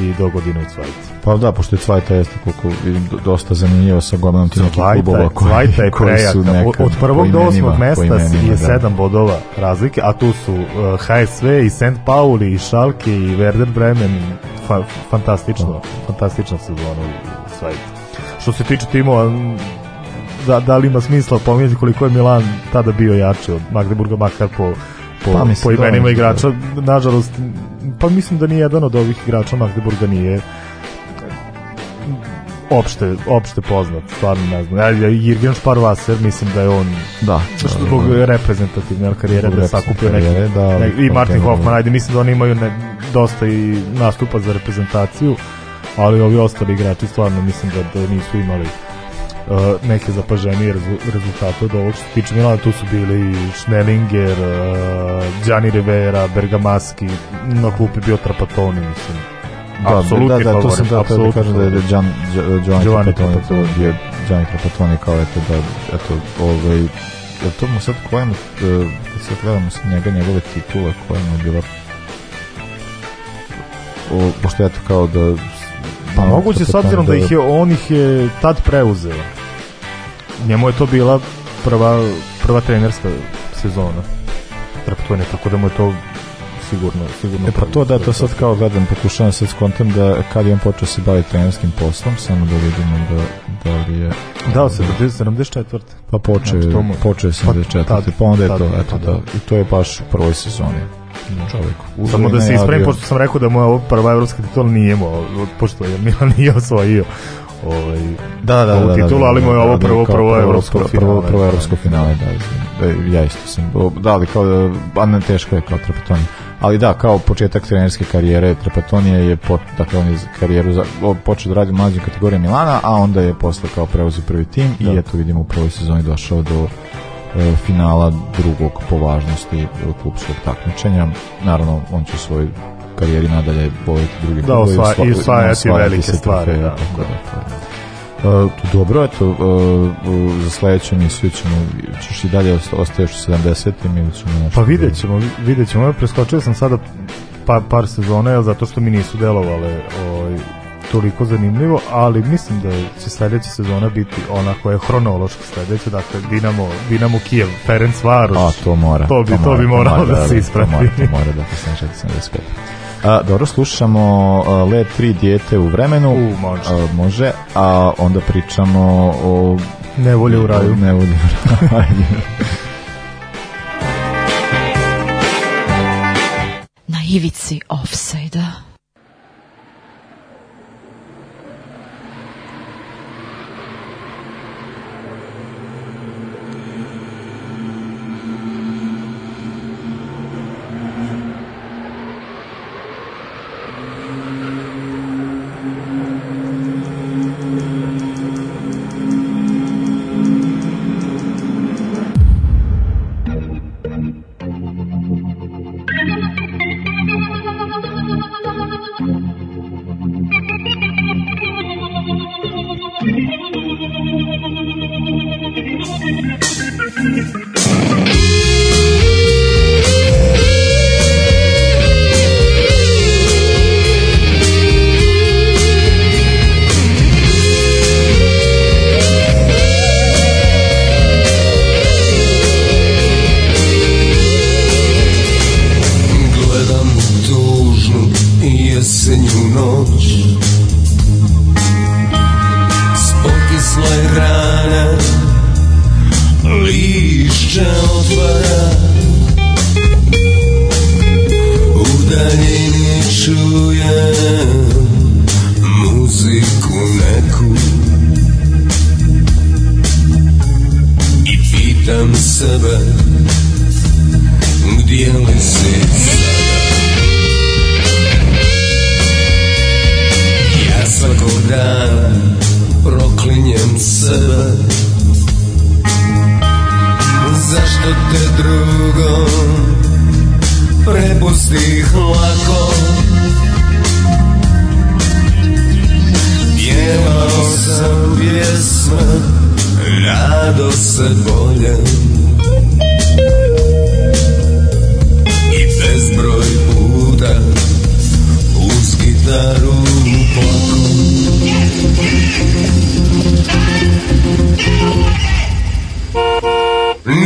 i do godine u Cvajta. Pa da, pošto je Cvajta jeste koliko vidim dosta zanimljivo sa gomilom tim nekih klubova koji, Cvajta je koji su nekad, Od prvog do osmog mesta je da. sedam bodova razlike, a tu su uh, e, HSV i St. Pauli i Šalke i Werder Bremen fa, fantastično, no. Da. fantastična sezona u Cvajta. Što se tiče timova, da, da li ima smisla pominjati koliko je Milan tada bio jači od Magdeburga, makar po po, pa, pa, mislim, po da, imenima da, igrača. Nažalost, pa mislim da nije jedan od ovih igrača Magdeburga nije opšte, opšte poznat, stvarno ne znam. Ja, ja Jirgen Šparvaser, mislim da je on da, da zbog da, da. reprezentativne karijere da sakupio neke, da, ne, i da, Martin Hoffman, ajde, mislim da oni imaju ne, dosta i nastupa za reprezentaciju, ali ovi ostali igrači stvarno mislim da, da nisu imali uh, neke zapaženije rezultate od ovog što tiče Milana, tu su bili Schnellinger, uh, Gianni Rivera, Bergamaschi, na klupi bio Trapatoni, mislim. Da, apsolutni da, da, to sam da, da kažem da je Gian, Giovanni Trapatoni bio Gianni Trapatoni kao eto da, eto, ovaj, je to mu sad kojem, e, da sad gledamo sad njega, njegove titule koja mu je bila o, pošto ja to kao da pa da, moguće s obzirom da, da ih je on ih je tad preuzeo njemu je to bila prva, prva trenerska sezona traktorne, tako da mu je to sigurno, sigurno. E pa to da, to sad kao gledam, pokušavam sad skontam da kad je on počeo se baviti trenerskim poslom, samo da vidimo da, da li je... Dao se, da, 74. Pa počeo, znači, mu... počeo je 74. Pa, tad, pa onda je tad, to, eto, da. da, i to je baš u prvoj sezoni da. čoveku. Samo da se ispravim, pošto sam rekao da moja prva evropska titula nije imao, pošto je Milan nije osvojio ovaj da da ovu da, titula, da, da, ali mu je da, ovo da, prvo prvo evropsko prvo prvo, prvo evropsko finale da, da, da ja isto sam da ali kao da ne teško je kao Trapattoni ali da kao početak trenerske karijere Trapatonija je po, dakle on je karijeru za, počeo da radi u mlađim kategorijama Milana a onda je posle kao preuzeo prvi tim da. i eto vidimo u prvoj sezoni došao do e, finala drugog po važnosti klubskog takmičenja. Naravno, on će svoj karijeri nadalje boliti drugi da, osvaja, i osvajati velike stvari. Da, da, da. da. Uh, dobro, eto, uh, za sledeću emisiju ćemo, ćeš i dalje ostaješ u 70. ili ćemo nešto... Pa da- vidjet ćemo, vidjet ćemo. Ja preskočio sam sada pa, par, sezone, sezona, zato što mi nisu delovale ovaj, toliko zanimljivo, ali mislim da će sledeća sezona biti ona koja je hronološki sledeća, dakle Dinamo, Dinamo Kijev, Ferenc Varoš. A, to mora. To bi, to, da mora, to bi moralo to mora, da, da, da, se isprati. To mora, to mora, da, to sam čak 75. A, dobro, slušamo uh, Led 3 dijete u vremenu. U, može. A, može, a onda pričamo o... Nevolje u raju. Nevolje u raju. Na ivici offside-a.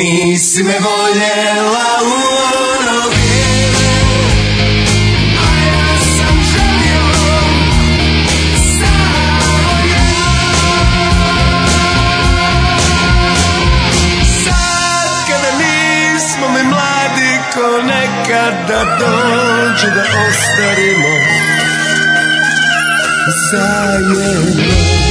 nisi me voljela u ono vrijeme A ja sam želio samo ja Sad kada nismo mi mladi ko nekada dođu da ostarimo Zajedno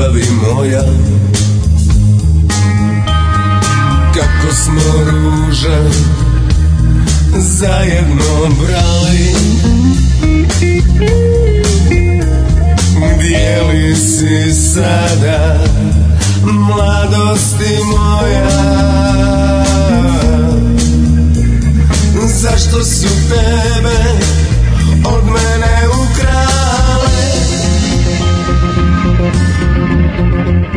ljubavi moja Kako smo ruže zajedno brali Gdje li si sada mladosti moja Zašto su tebe od mene ugrali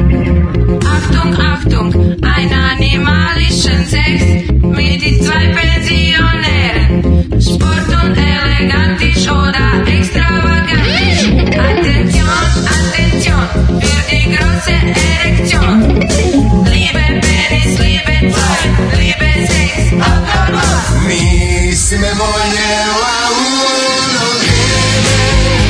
Achtung, Achtung, ein animalischen Sex mit die zwei Pensionären. Sport und elegantisch oder extravagant. Attention, Attention, für die große Erektion. Liebe Penis, liebe Zwei, liebe Sex, apropos. Mi si me voljela uno vrijeme.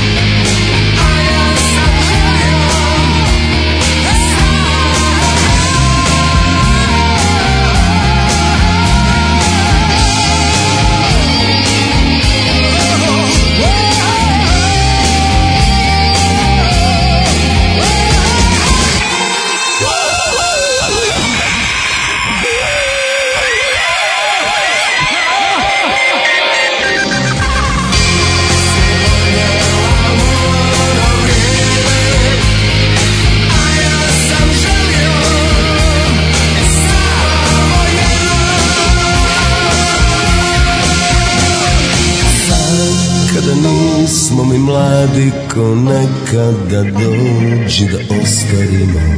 ljudi ko nekada dođi da oskarimo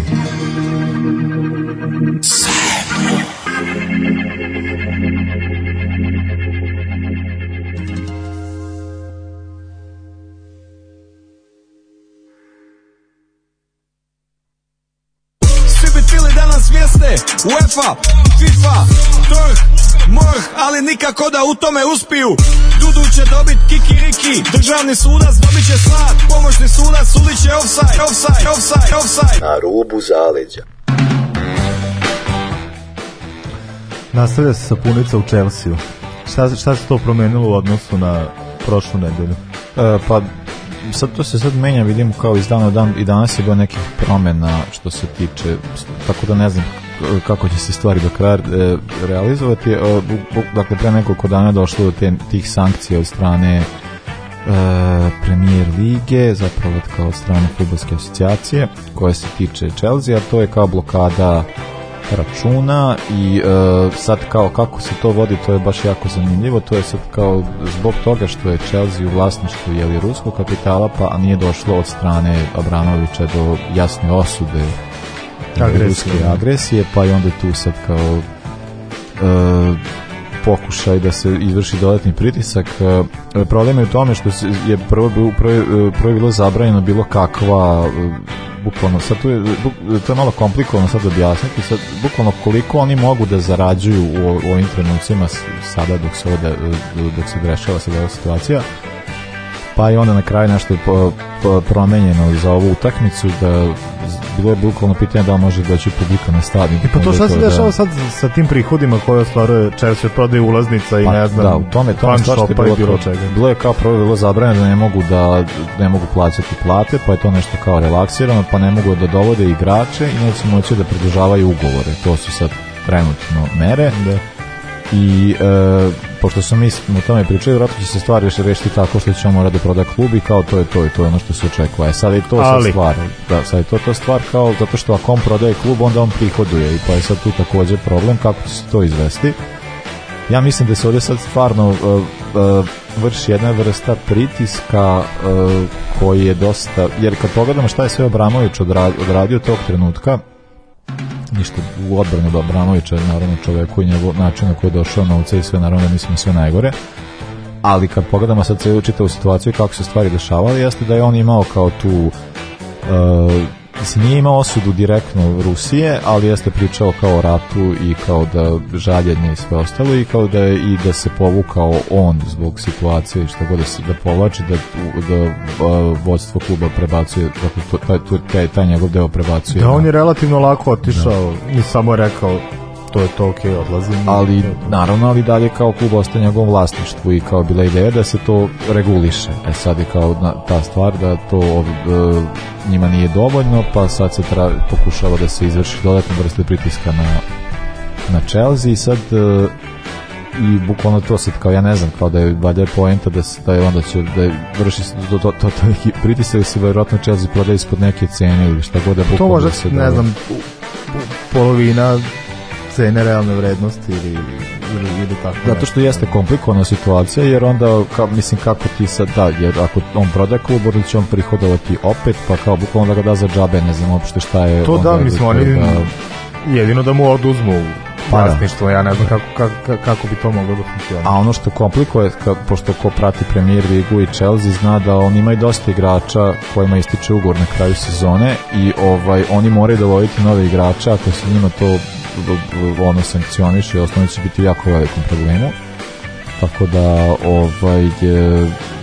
zajedno. Svi bi tili danas vijeste UEFA, FIFA, TORH, MORH, ali nikako da u tome uspiju Dudu će dobit kikiriki Državni sudac dobit će slat Pomoćni sudac sudit će offside, offside, offside, offside Na rubu zaleđa Nastavlja se sapunica u Chelsea. Šta, šta se to promenilo u odnosu na prošlu nedelju? E, pa sad to se sad menja, vidim kao iz dana u dan i danas je bilo nekih promena što se tiče, tako da ne znam kako će se stvari do kraja e, realizovati. E, dakle, pre nekoliko dana došlo do te, tih sankcija od strane e, premier lige, zapravo kao strane futbolske asocijacije koja se tiče Chelsea, a to je kao blokada računa i sad kao kako se to vodi, to je baš jako zanimljivo, to je sad kao zbog toga što je Chelsea u vlasništvu jeli ruskog kapitala, pa nije došlo od strane Abramovića do jasne osude agresije. ruske agresije, pa i onda tu sad kao e, pokušaj da se izvrši dodatni pritisak. E, problem je u tome što se, je prvo, prvo, e, prvo bilo zabranjeno bilo kakva e, bukvalno, sad tu je, buk, to je malo komplikovano sad objasniti, sad, bukvalno koliko oni mogu da zarađuju u, u ovim trenucima sada dok se, ovde, dok se rešava sada ova situacija, pa i onda na kraju nešto je po, po, promenjeno za ovu utakmicu da bilo je bukvalno pitanje da može da doći publika na stadion. I pa to šta se da- dešava da... sad sa tim prihodima koje ostvaruje Chelsea od prodaje ulaznica i pa, ne da, znam. Da, u tome to što je bilo, bilo čega. Bilo je kao prvo bilo zabranjeno da ne mogu da ne mogu plaćati plate, pa je to nešto kao relaksirano, pa ne mogu da dovode igrače i neće moći da produžavaju ugovore. To su sad trenutno mere. Da i e, pošto sam mi o tome pričali, vjerojatno će se stvari još rešiti tako što ćemo morati da proda klub i kao to je to i to je ono što se očekuje. E, sad je to Ali. sad stvar. Da, sad je to ta stvar kao zato što ako on prodaje klub, onda on prihoduje i pa je sad tu takođe problem kako će se to izvesti. Ja mislim da se ovdje sad stvarno uh, uh, vrši jedna vrsta pritiska uh, koji je dosta, jer kad pogledamo šta je sve Obramović odradio, odradio tog trenutka, ništa u odbranu Dobranovića, da naravno čoveku i njegov način na koji je došao novca i sve, naravno da mislim sve najgore. Ali kad pogledamo sad celu čitavu situaciju kako se stvari dešavale, jeste da je on imao kao tu uh, Mislim, nije imao osudu direktno Rusije, ali jeste pričao kao o ratu i kao da žaljenje i sve ostalo i kao da je, i da se povukao on zbog situacije i šta god da se da povlači, da, da vodstvo kluba prebacuje, dakle, taj, taj, taj njegov deo prebacuje. Da, on je relativno lako otišao da. i samo rekao to je to, okay, odlazim. Ali, naravno, ali dalje kao klub ostaje njegovom vlasništvu i kao bila ideja da se to reguliše. E sad je kao na, ta stvar da to od, e, njima nije dovoljno, pa sad se tra, pokušava da se izvrši dodatno vrsta pritiska na, na Chelsea i sad e, i bukvalno to sad kao ja ne znam kao da je valjda poenta da se da je onda će da je, vrši to to to, to neki pritisak da se verovatno Chelsea prodaje ispod neke cene ili šta god da bukvalno to možda se ne da, znam polovina cene realne vrednosti ili ili, ili tako. Zato što jeste komplikovana situacija, jer onda, ka, mislim, kako ti sad da, jer ako on proda klub, onda će on prihodovati opet, pa kao bukvalno da ga da za džabe, ne znam uopšte šta je... To da, mislim, oni da... jedino da mu oduzmu pa da. vlasništvo, ja ne znam kako, kako, kako bi to moglo da funkcionira. A ono što komplikuje, ka, pošto ko prati premier ligu i Chelsea zna da oni imaju dosta igrača kojima ističe ugovor na kraju sezone i ovaj oni moraju da dovoditi nove igrača, ako se njima to ono sankcioniše, osnovno će biti jako velikom problemu. Tako da, ovaj,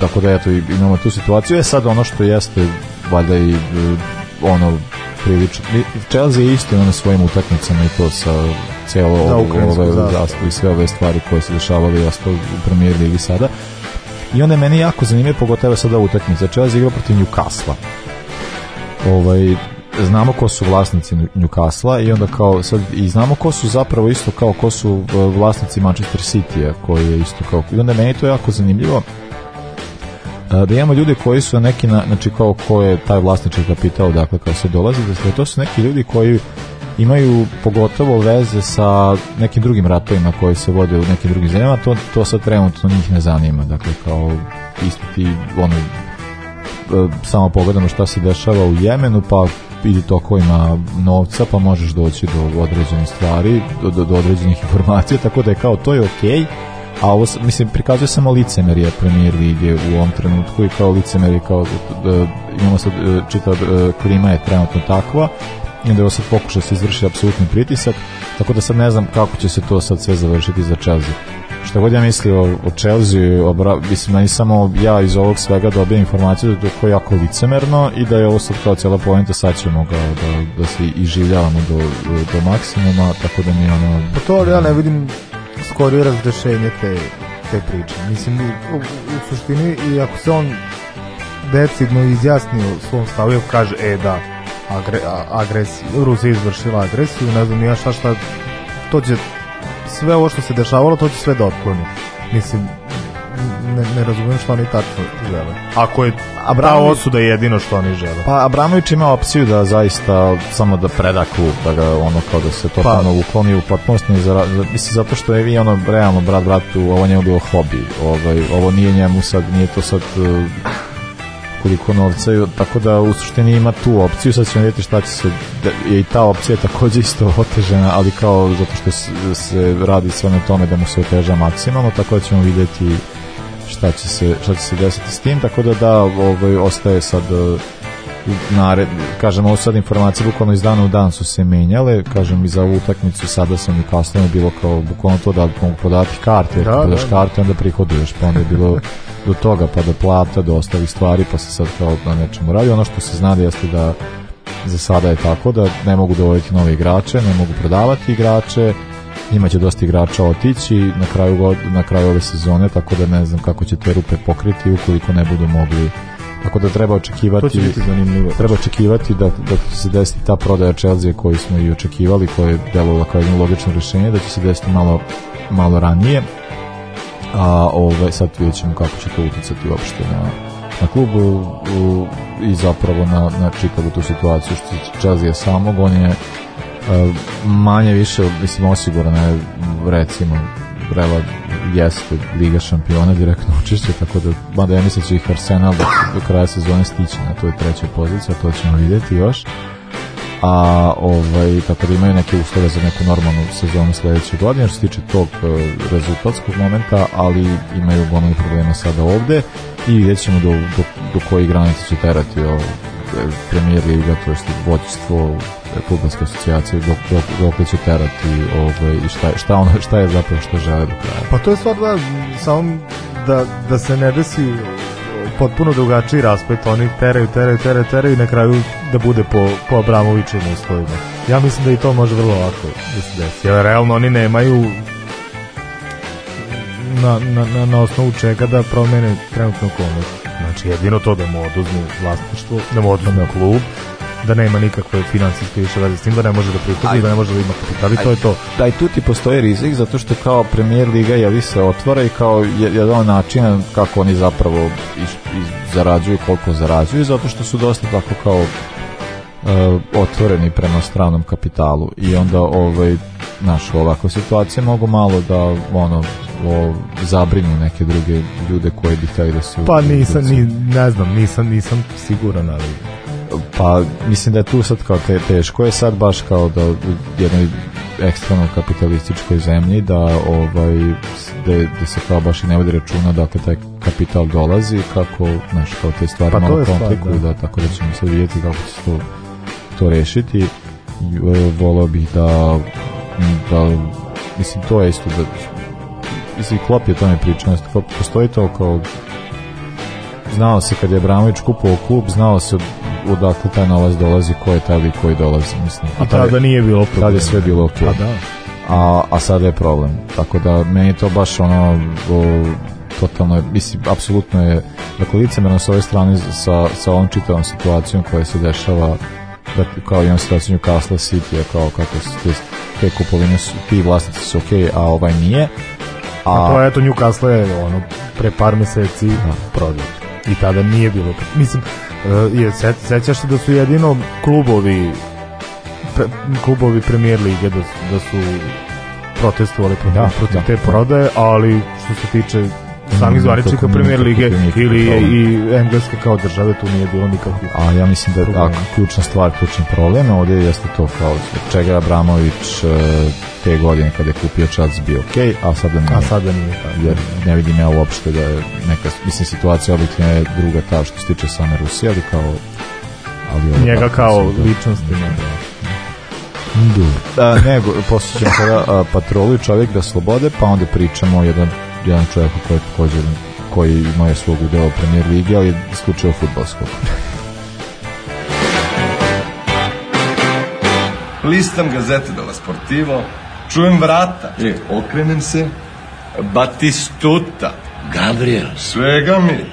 tako da, eto, imamo tu situaciju. E sad ono što jeste, valjda i e, ono, prilično. Chelsea je isto na svojim utakmicama i to sa celo da, ove zastavu i sve ove stvari koje se dešavale jasno u premier ligi sada. I onda je meni jako zanimljivo, pogotovo sada utakmica. Chelsea igra protiv Newcastle. Ovaj, znamo ko su vlasnici Newcastle i onda kao sad i znamo ko su zapravo isto kao ko su e, vlasnici Manchester City-a koji je isto kao i onda meni to je jako zanimljivo e, da imamo ljude koji su neki na, znači kao ko je taj vlasnički kapital dakle kao se dolazi da to su neki ljudi koji imaju pogotovo veze sa nekim drugim ratovima koji se vode u nekim drugim zemljama to, to sad trenutno njih ne zanima dakle kao isto ti ono e, samo pogledamo šta se dešava u Jemenu pa i tokovima novca, pa možeš doći do određenih stvari, do, do, do određenih informacija, tako da je kao to je okej, okay, a ovo, mislim, prikazuje samo licemerje premier lige u ovom trenutku i kao licemerje, kao da, imamo sad e, čitav e, klima je trenutno takva, i da sad pokuša da se izvrši apsolutni pritisak, tako da sad ne znam kako će se to sad sve završiti za Chelsea šta god ja mislio o Chelsea, o Bra mislim, meni samo ja iz ovog svega dobijem informaciju da je to jako licemerno i da je ovo sad kao cijela pojenta, sad ćemo ga da, da se i življavamo do, do maksimuma, tako da mi ono... Pa to ja ne vidim skorije razrešenje te, te priče. Mislim, u, u suštini, i ako se on decidno izjasni u svom stavu, kaže, e da, agre, agresija, Rusija izvršila agresiju, ne znam, ja šta šta, to će sve ovo što se dešavalo, to će sve da otkloni. Mislim, ne, ne razumijem što oni tačno žele. Ako je Abramović, ta osuda je jedino što oni žele. Pa Abramović ima opciju da zaista samo da preda klub, da ga ono kao da se totalno pa. ukloni u potpunosti, za, mislim zato što je i ono realno brat bratu, ovo njemu bilo hobi, ovaj, ovo nije njemu sad, nije to sad koliko novca, tako da u suštini ima tu opciju, sad ćemo vidjeti šta će se, da, je i ta opcija takođe isto otežena, ali kao zato što se, se radi sve na tome da mu se oteža maksimalno, tako da ćemo vidjeti šta će se, šta će se desiti s tim, tako da da, ovaj, ostaje sad nared, kažem, ovo sad informacije bukvalno iz dana u dan su se menjale, kažem i za ovu utakmicu sada sam i kasnije bilo kao bukvalno to da mogu prodati karte, da, da prodaš da, karte, onda prihoduješ, pa onda je bilo do toga, pa do plata, do ostalih stvari, pa se sad kao na nečemu radi. Ono što se zna da jeste da za sada je tako da ne mogu dovoljiti nove igrače, ne mogu prodavati igrače, njima će dosta igrača otići na kraju, na kraju ove sezone, tako da ne znam kako će te rupe pokriti ukoliko ne budu mogli Tako da treba očekivati to će biti zanimljivo. Treba očekivati da da će se desiti ta prodaja Chelsea koju smo i očekivali, koja je delovala kao jedno logično rešenje, da će se desiti malo malo ranije. A ovaj sad videćemo kako će to uticati uopšte na na klubu u, i zapravo na, na čitavu tu situaciju što se Chelsea samog, on je e, manje više, mislim, osigurana je recimo rela, jeste Liga šampiona direktno učešće, tako da, mada ja mislim da će ih Arsenal do, do kraja sezone stići na toj trećoj poziciji, to ćemo vidjeti još a ovaj, tako da imaju neke uslove za neku normalnu sezonu sljedeće godine što se tiče tog e, rezultatskog momenta, ali imaju gomili problema sada ovde i vidjet ćemo do, do, do koji granice će terati o premijer Liga, to jest vođstvo kubanske e, asocijacije, dok, dok, dok će terati ovaj, i šta, šta, ono, šta je zapravo što žele do kraja. Pa to je stvar da, samo da, da se ne desi potpuno drugačiji rasplet, oni teraju, teraju, teraju, teraju i na kraju da bude po, po Abramovićim uslovima. Ja mislim da i to može vrlo lako da se desi, jer realno oni nemaju na, na, na, na osnovu čega da promene trenutno okolnosti. Znači jedino to da mu oduzmu vlasništvo, da mu oduzmu klub, da nema nikakve financijske više veze s tim, da ne može da prihodi, da ne može da ima kapital i to je to. Da i tu ti postoji rizik zato što kao premijer liga javi se otvara i kao jedan način kako oni zapravo iz, iz, zarađuju, koliko zarađuju, zato što su dosta tako kao uh, otvoreni prema stranom kapitalu i onda ovaj, naš, ovakve situacija mogu malo da ono o, zabrinu neke druge ljude koji bi hteli da se... Pa nisam, ni, ne znam, nisam, nisam siguran, ali... Pa mislim da je tu sad kao te, teško je sad baš kao da u jednoj ekstremno kapitalističkoj zemlji da ovaj da, da se kao baš i ne vodi računa da taj kapital dolazi kako znači kao te stvari pa malo komplikuju da. da. tako da ćemo sad vidjeti kako će to, to rešiti e, volao bih da da mislim to je isto da mislim i Klopp je o tome pričao, Klopp postoji to kao znao se kad je Abramović kupovao klub, znao se odakle taj novac dolazi, ko je taj lik koji dolazi, mislim. A tada, tada nije bilo problem. Tada je sve bilo ok. Okay. A, da. a, a sada je problem. Tako da meni to baš ono o, totalno mislim, apsolutno je dakle licemerno s ove strane sa, sa ovom čitavom situacijom koja se dešava da, kao imam situaciju Newcastle City kao kako se te, te kupovine su, ti vlasnici su ok, a ovaj nije A, to je to Newcastle je ono, pre par meseci da. prodao. I tada nije bilo. Mislim, eh, je, se, sećaš se da su jedino klubovi pre, klubovi premier lige da, da su protestovali protiv, da, da. te prodaje, ali što se tiče samih zvaničnika Premier Lige ili i Engleske kao države tu nije bilo nikakvih. A ja mislim da je tako ključna stvar, ključni problem, ovdje jeste to kao čega Abramović e, te godine kada je kupio Čac bio ok, a sada nije. A sada nije tako. Jer ne vidim ja uopšte da je neka, mislim, situacija objektivno je druga ta što se tiče same Rusije, ali kao ali njega kao da- ličnosti ne. Da. da, nego, posjećam sada patrolu i čovjek da slobode, pa onda pričamo jedan jedan čovjek koji također koji ima svog udela premijer lige, ali isključio fudbalskog. Listam gazete Dela Sportivo, čujem vrata, e, okrenem se, Batistuta, Gabriel, svega mi.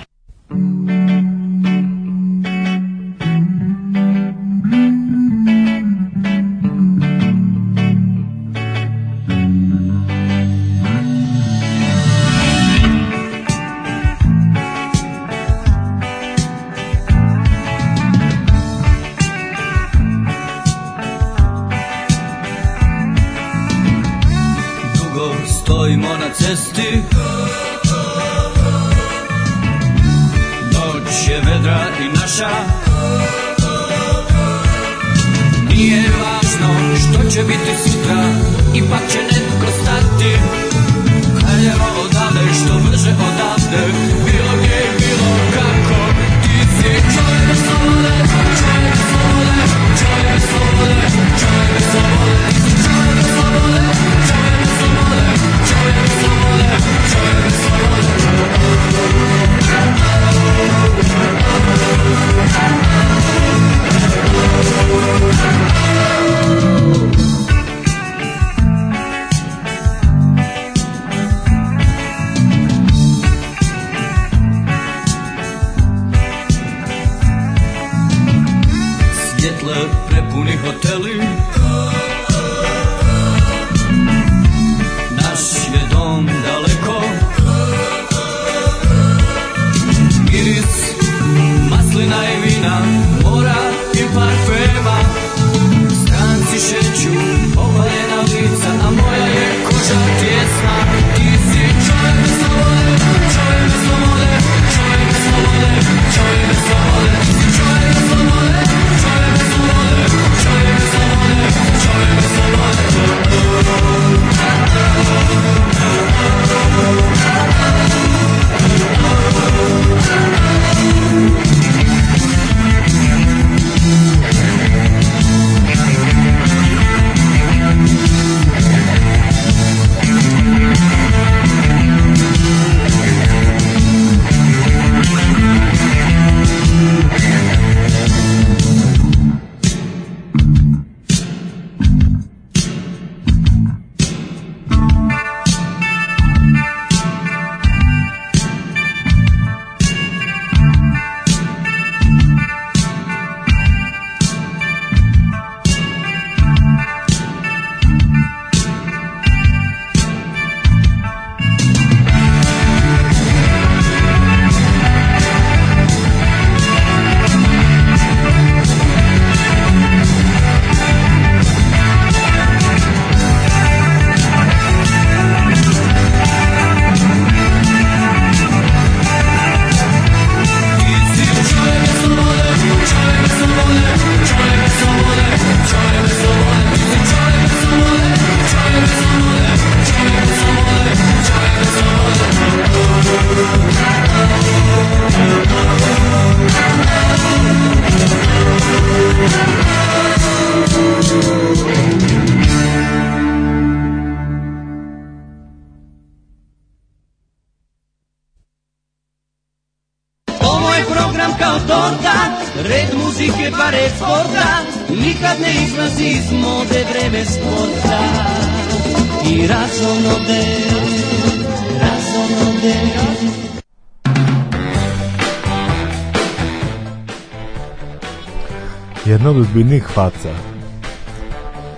ozbiljnih faca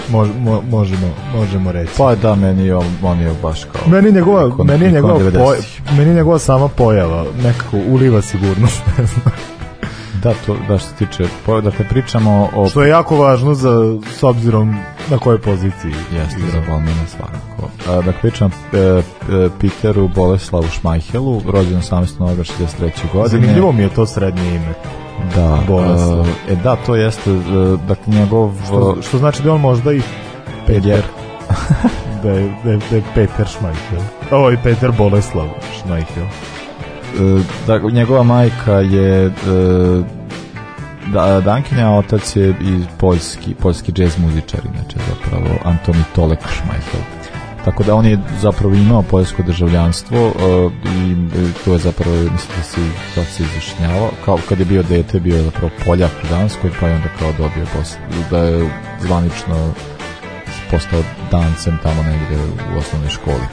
Mož, mo, možemo, možemo reći. Pa da, meni je, on je baš kao... Meni njegova, kon, meni njegova, po, meni njegova sama pojava nekako uliva sigurnost, ne znam. Da, to da što se tiče, dakle pričamo o... Što je jako važno za, s obzirom na kojoj poziciji. Jeste, igra. za Balmina svakako. A, dakle, pričam e, e, Peteru Boleslavu Šmajhelu, rođen 18. novembra 63. godine. Zanimljivo mi je to srednje ime da, bolesno. Da. E, da, to jeste, dakle, njegov... Što, e, što znači da on možda i Peter. da, je, da, je, da je Peter Šmajhel. Ovo je Peter Boleslav Šmajhel. E, dakle, njegova majka je e, da, Dankinja, a otac je iz Poljski, poljski džez muzičar, inače zapravo, Antoni Tolek Šmajhel. Tako da on je zapravo imao poljsko državljanstvo uh, i e, to je zapravo, mislim da se da se izjašnjavao, kao kad je bio dete, bio je zapravo Poljak u Danskoj, pa je onda kao dobio posle, da je zvanično postao dancem tamo negde u osnovnoj školi.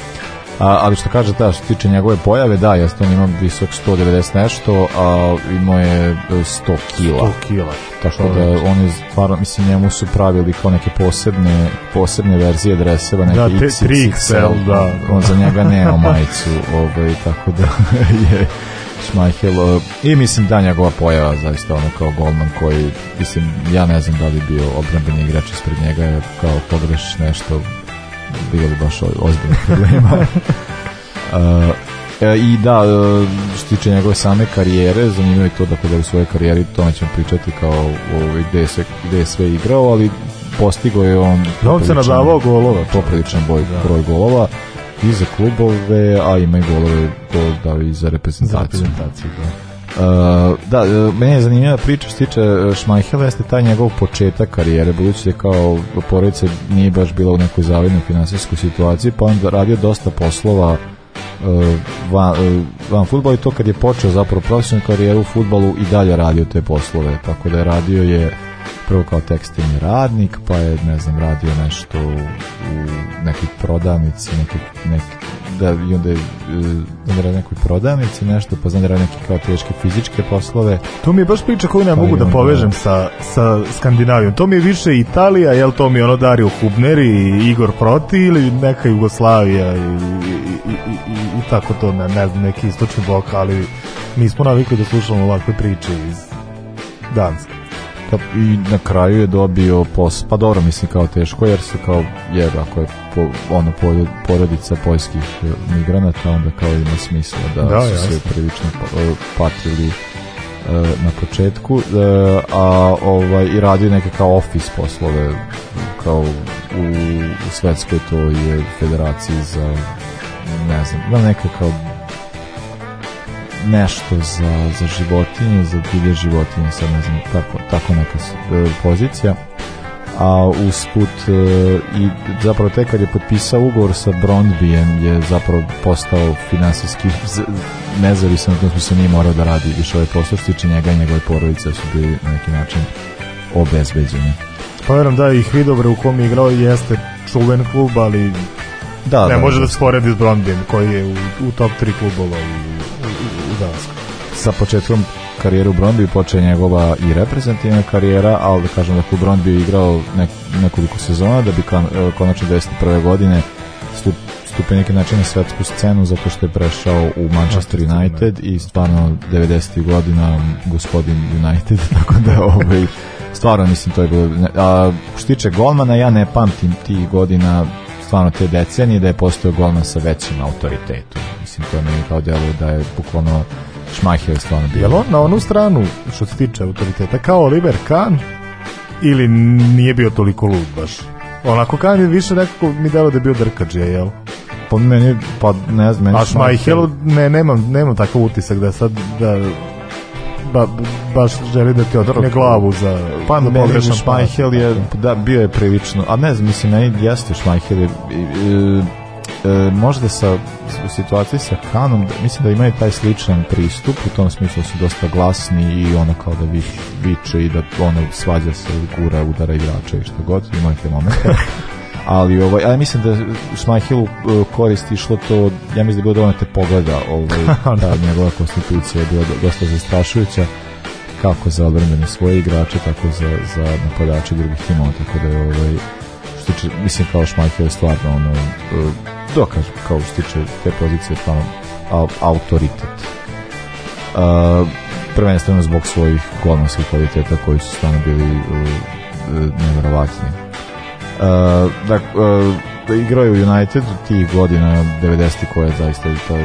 A, ali što kaže, da, što tiče njegove pojave, da, jeste on ima visok 190 nešto, a imao je 100 e, kila. 100 kila. Tako da on je stvarno, mislim, njemu su pravili kao neke posebne, posebne verzije dreseva, neke da, te, XXL, pa, da. On za njega nema majicu, ovaj, tako da je Šmajhel e, i mislim da njegova pojava zaista ono kao golman koji mislim ja ne znam da li bio obrambeni igrač ispred njega kao pogrešiš nešto bilo bi baš ozbiljno problema. uh, I da, e, što tiče njegove same karijere, zanimljivo je to dakle, da kada u svojoj karijeri, to ćemo pričati kao ovaj, gde, je gde je sve igrao, ali postigo je on... Da, on se nadavao golova. Popriličan broj, da. broj golova i za klubove, a ima i golove to da i za reprezentaciju. Za reprezentaciju, da. Uh, da, e, mene je zanimljiva priča što se tiče Šmajhela, e, jeste taj njegov početak karijere, budući da kao porodica nije baš bila u nekoj zavidnoj finansijskoj situaciji, pa on radio dosta poslova e, van, van futbala i to kad je počeo zapravo profesionalnu karijeru u futbalu i dalje radio te poslove, tako da je radio je prvo kao tekstilni radnik, pa je, ne znam, radio nešto u, nekoj prodavnici, neki, neki, da, i onda je e, da znam da nekoj prodavnici nešto, pa znam da radi neki kao teške fizičke poslove. To mi je baš priča koju ne pa mogu da povežem sa, sa Skandinavijom. To mi je više Italija, jel to mi je ono Dario Hubner i Igor Proti ili neka Jugoslavija i, i, i, i, i tako to, ne, ne znam, neki istočni blok, ali nismo navikli da slušamo ovakve priče iz Danske i na kraju je dobio pos, pa dobro mislim kao teško jer se kao jeba ako je po, ono porodica poljskih e, migranata onda kao ima smisla da, da su jasno. se prilično pa, e, patili e, na početku a ovaj i radi neke kao ofis poslove kao u, u Svetskoj to je federaciji za ne znam, da neke kao nešto za, za životinje, za divlje životinje, sad ne znam kako, tako neka e, pozicija a usput e, i zapravo te kad je potpisao ugovor sa Brondbijem je zapravo postao finansijski nezavisan, u tom smislu nije morao da radi više ovaj posao, što tiče znači njega i njegove porodice su bili na neki način obezbeđeni. Pa verujem da ih Hvidobre u kom je igrao jeste čuven klub, ali da, ne da, može da, da sporedi s Brondbijem koji je u, u top 3 klubova u, u, zalasku. Sa početkom karijere u Brondby počeje njegova i reprezentativna karijera, ali da kažem da u Brondby igrao nek, nekoliko sezona da bi kan, e, konačno 21. godine stup, stupio neki način na svetsku scenu zato što je prešao u Manchester United i stvarno 90. godina gospodin United tako da ovaj, stvarno mislim to je bilo a, što tiče golmana ja ne pamtim tih godina stvarno te decenije da je postao golman sa većim autoritetom. Mislim, to meni kao delo da je bukvalno Šmacher stvarno bio. Je on na onu stranu, što se tiče autoriteta, kao Oliver Kahn, ili nije bio toliko lud baš? Onako Kahn je više nekako mi delo da je bio drkađe, jel? Po pa meni, pa ne znam, meni A Šmajhelu, ne, nemam, nemam takav utisak da sad, da ba, baš želi da ti otrne glavu za pa za pogrešan Šmajhel je da bio je prilično a ne znam mislim meni jeste Šmajhel je, e, e, možda sa u situaciji sa Kanom da, mislim da imaju taj sličan pristup u tom smislu su dosta glasni i ono kao da viče i da ono svađa se gura udara igrača i što god imaju te momente ali ovaj ja mislim da Šmajhilu eh, koristi što to ja mislim da bilo dovoljno da te pogleda ovaj ta da. njegova konstitucija je bila dosta zastrašujuća kako za odbrambene svoje igrače tako za za napadače drugih timova tako da je ovaj što tiče mislim kao Šmajhil je stvarno ono uh, dokaz kao što tiče te pozicije tamo autoritet uh, prvenstveno zbog svojih golmanskih kvaliteta koji su stvarno bili uh, neverovatni da, e, igrao je u United tih godina 90. koje zaista i to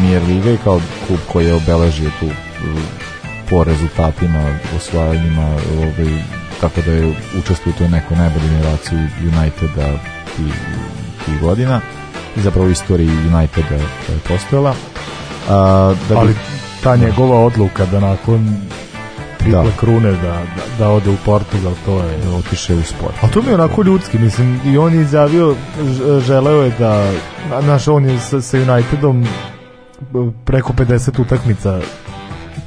i liga i kao klub koji je obeležio tu e, po rezultatima, osvajanjima ovaj, tako da je učestvuje u toj nekoj najbolji generaciji Uniteda tih, tih godina i zapravo istoriji Uniteda koja je postojala. A, da bi... Ali ta njegova odluka da nakon tripla da. krune da, da, da, ode u Portugal, to je... Da otiše u sport. A to mi je onako ljudski, mislim, i on je izjavio, želeo je da, naš, on je sa, sa Unitedom e, preko 50 utakmica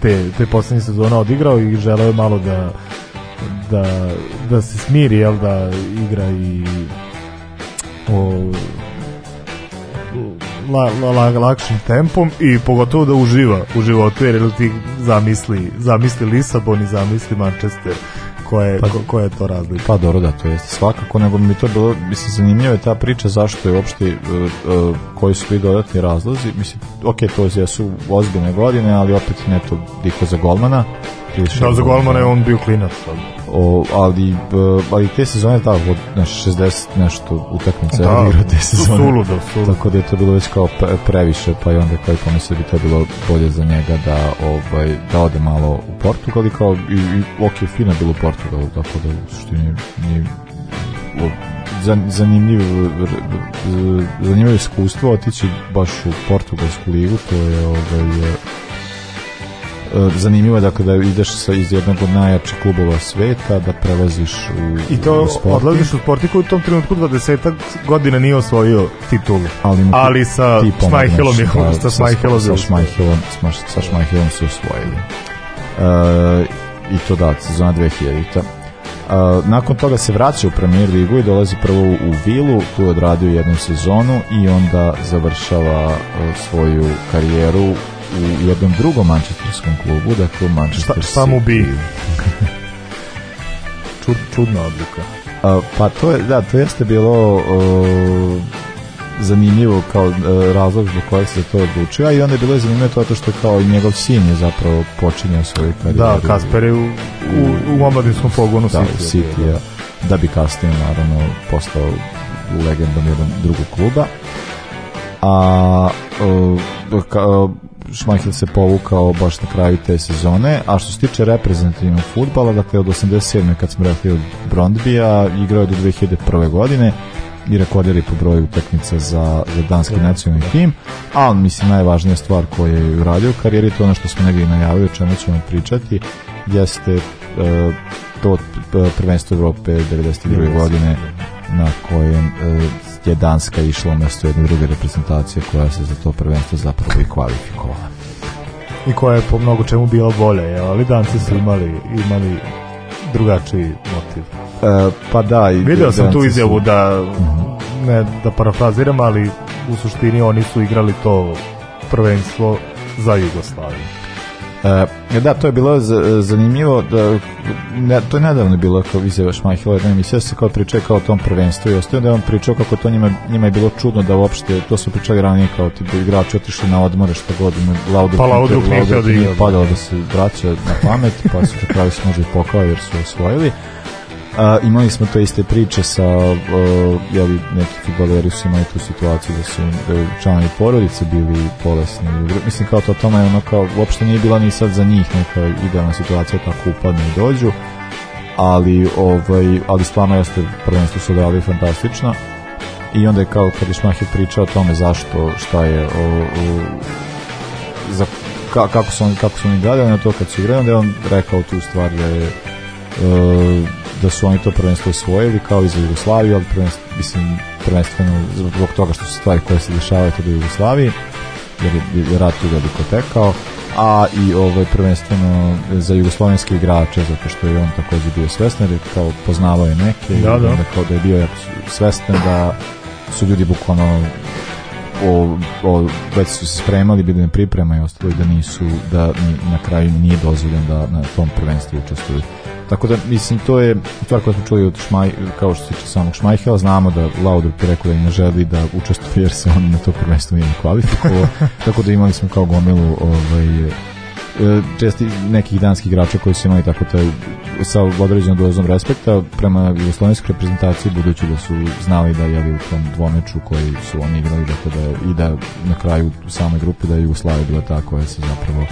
te, te poslednje sezona odigrao i želeo je malo da da, da se smiri, jel da igra i o, la, la, la, lakšim tempom i pogotovo da uživa u životu jer ti zamisli, zamisli Lisabon i zamisli Manchester koje, pa, ko, koje je to razlika? Pa dobro da, to jeste svakako, nego mi to bilo, mislim, zanimljiva je ta priča zašto je uopšte, uh, uh, koji su ti dodatni razlozi, mislim, ok, to jesu ozbiljne godine, ali opet ne to diko za golmana. Da, za golmana je on bio klinac, ali o, ali, ali te sezone da, od naš 60 nešto utakmica da, igra te sezone. Suludo, suludo. Tako da je to bilo već kao previše, pa i onda kao i bi to bilo bolje za njega da, ovaj, da ode malo u Portugal i kao, i, i ok, fina bilo u Portugalu, tako da u suštini nije, zanimljiv zanimljivo iskustvo otići baš u portugalsku ligu to je ovaj E, zanimljivo je dakle da ideš sa iz jednog od najjačih klubova sveta da prelaziš u i to u odlaziš u Sportiku u tom trenutku 20 godina nije osvojio titulu ali, ali sa Šmajhelom je da, sa Šmajhelom sa Šmajhelom sa Šmajhelom su osvojili e, i to da sezona 2000-ta Uh, e, nakon toga se vraća u premier ligu i dolazi prvo u Vilu, tu je odradio jednu sezonu i onda završava uh, svoju karijeru u jednom drugom mančesterskom klubu, dakle Manchester City. Šta mu bi? Čud, čudna odluka. A, pa to je, da, to jeste bilo o, zanimljivo kao e, razlog zbog kojeg se to odlučio, a i onda je bilo zanimljivo to, to što kao i njegov sin je zapravo počinjao svoju karijeru. Da, Kasper je u, u, u omladinskom pogonu da, City. City da. da bi kasnije naravno postao legendom jednog drugog kluba. A o, ka, Šmahil se povukao baš na kraju te sezone, a što se tiče reprezentativnog futbala, dakle od 87. kad smo rekli od Brondbija, igrao do 2001. godine i rekorderi po broju utakmica za, za danski da. nacionalni tim, a mislim najvažnija stvar koju je uradio u karijeri, to ono što smo negdje najavili, o čemu ćemo pričati, jeste e, to e, prvenstvo Evrope 92. godine na kojem e, je Danska išla umjesto jedne druge reprezentacije koja se za to prvenstvo zapravo i kvalifikovala. I koja je po mnogo čemu bila bolja, je, ali Danci su da. imali, imali drugačiji motiv. E, pa da. I Vidio sam tu izjavu su... da, mhm. ne da parafraziram, ali u suštini oni su igrali to prvenstvo za Jugoslaviju. E, e, da, to je bilo zanimljivo. Da, ne, to je nedavno bilo kao Vizeva Šmajhila, da mi se kao pričao kao o tom prvenstvu i ostaje da je on pričao kako to njima, njima je bilo čudno da uopšte, to su pričali ranije kao ti bi igrači otišli na odmore što god, Laudrup pa Laudrup nije, da da. padalo da se vraća na pamet, pa su na kraju se možda i pokao jer su osvojili. A, imali smo to iste priče sa jeli, neki futboleri su imali tu situaciju da su da članovi porodice bili bolesni. Mislim kao to tome ono kao uopšte nije bila ni sad za njih neka idealna situacija kako da upadne i dođu ali ovaj ali stvarno jeste prvenstvo su dali fantastično i onda je kao kad je Šmahir pričao o tome zašto šta je o, o, za, ka, kako su oni kako su oni gledali na to kad su igrali onda je on rekao tu stvar da je e, da su oni to prvenstvo osvojili kao i za Jugoslaviju, ali prvenstvo, mislim, prvenstveno zbog toga što su stvari koje se dešavaju u Jugoslaviji, jer je rat tu veliko tekao, a i ovaj prvenstveno za jugoslovenske igrače zato što je on takođe bio svestan jer kao poznavao je neke da, da. da kao da je bio svestan da su ljudi bukvalno o, o, već su se spremali, bili na priprema i ostalo da nisu, da ni, na kraju nije dozvoljen da na tom prvenstvu učestvuju. Tako da, mislim, to je stvar koja smo čuli od Šmaj, kao što se tiče samog Šmajhela, znamo da Laudrup je rekao da ne želi da učestvuje jer se on na to prvenstvo nije kvalifikovo, tako da imali smo kao gomilu ovaj, e, česti nekih danskih igrača koji su imali tako taj sa određenom dozom respekta prema jugoslovenskoj reprezentaciji budući da su znali da je u tom dvomeču koji su oni igrali dakle da i da na kraju same grupe da je Jugoslavija bila ta koja se zapravo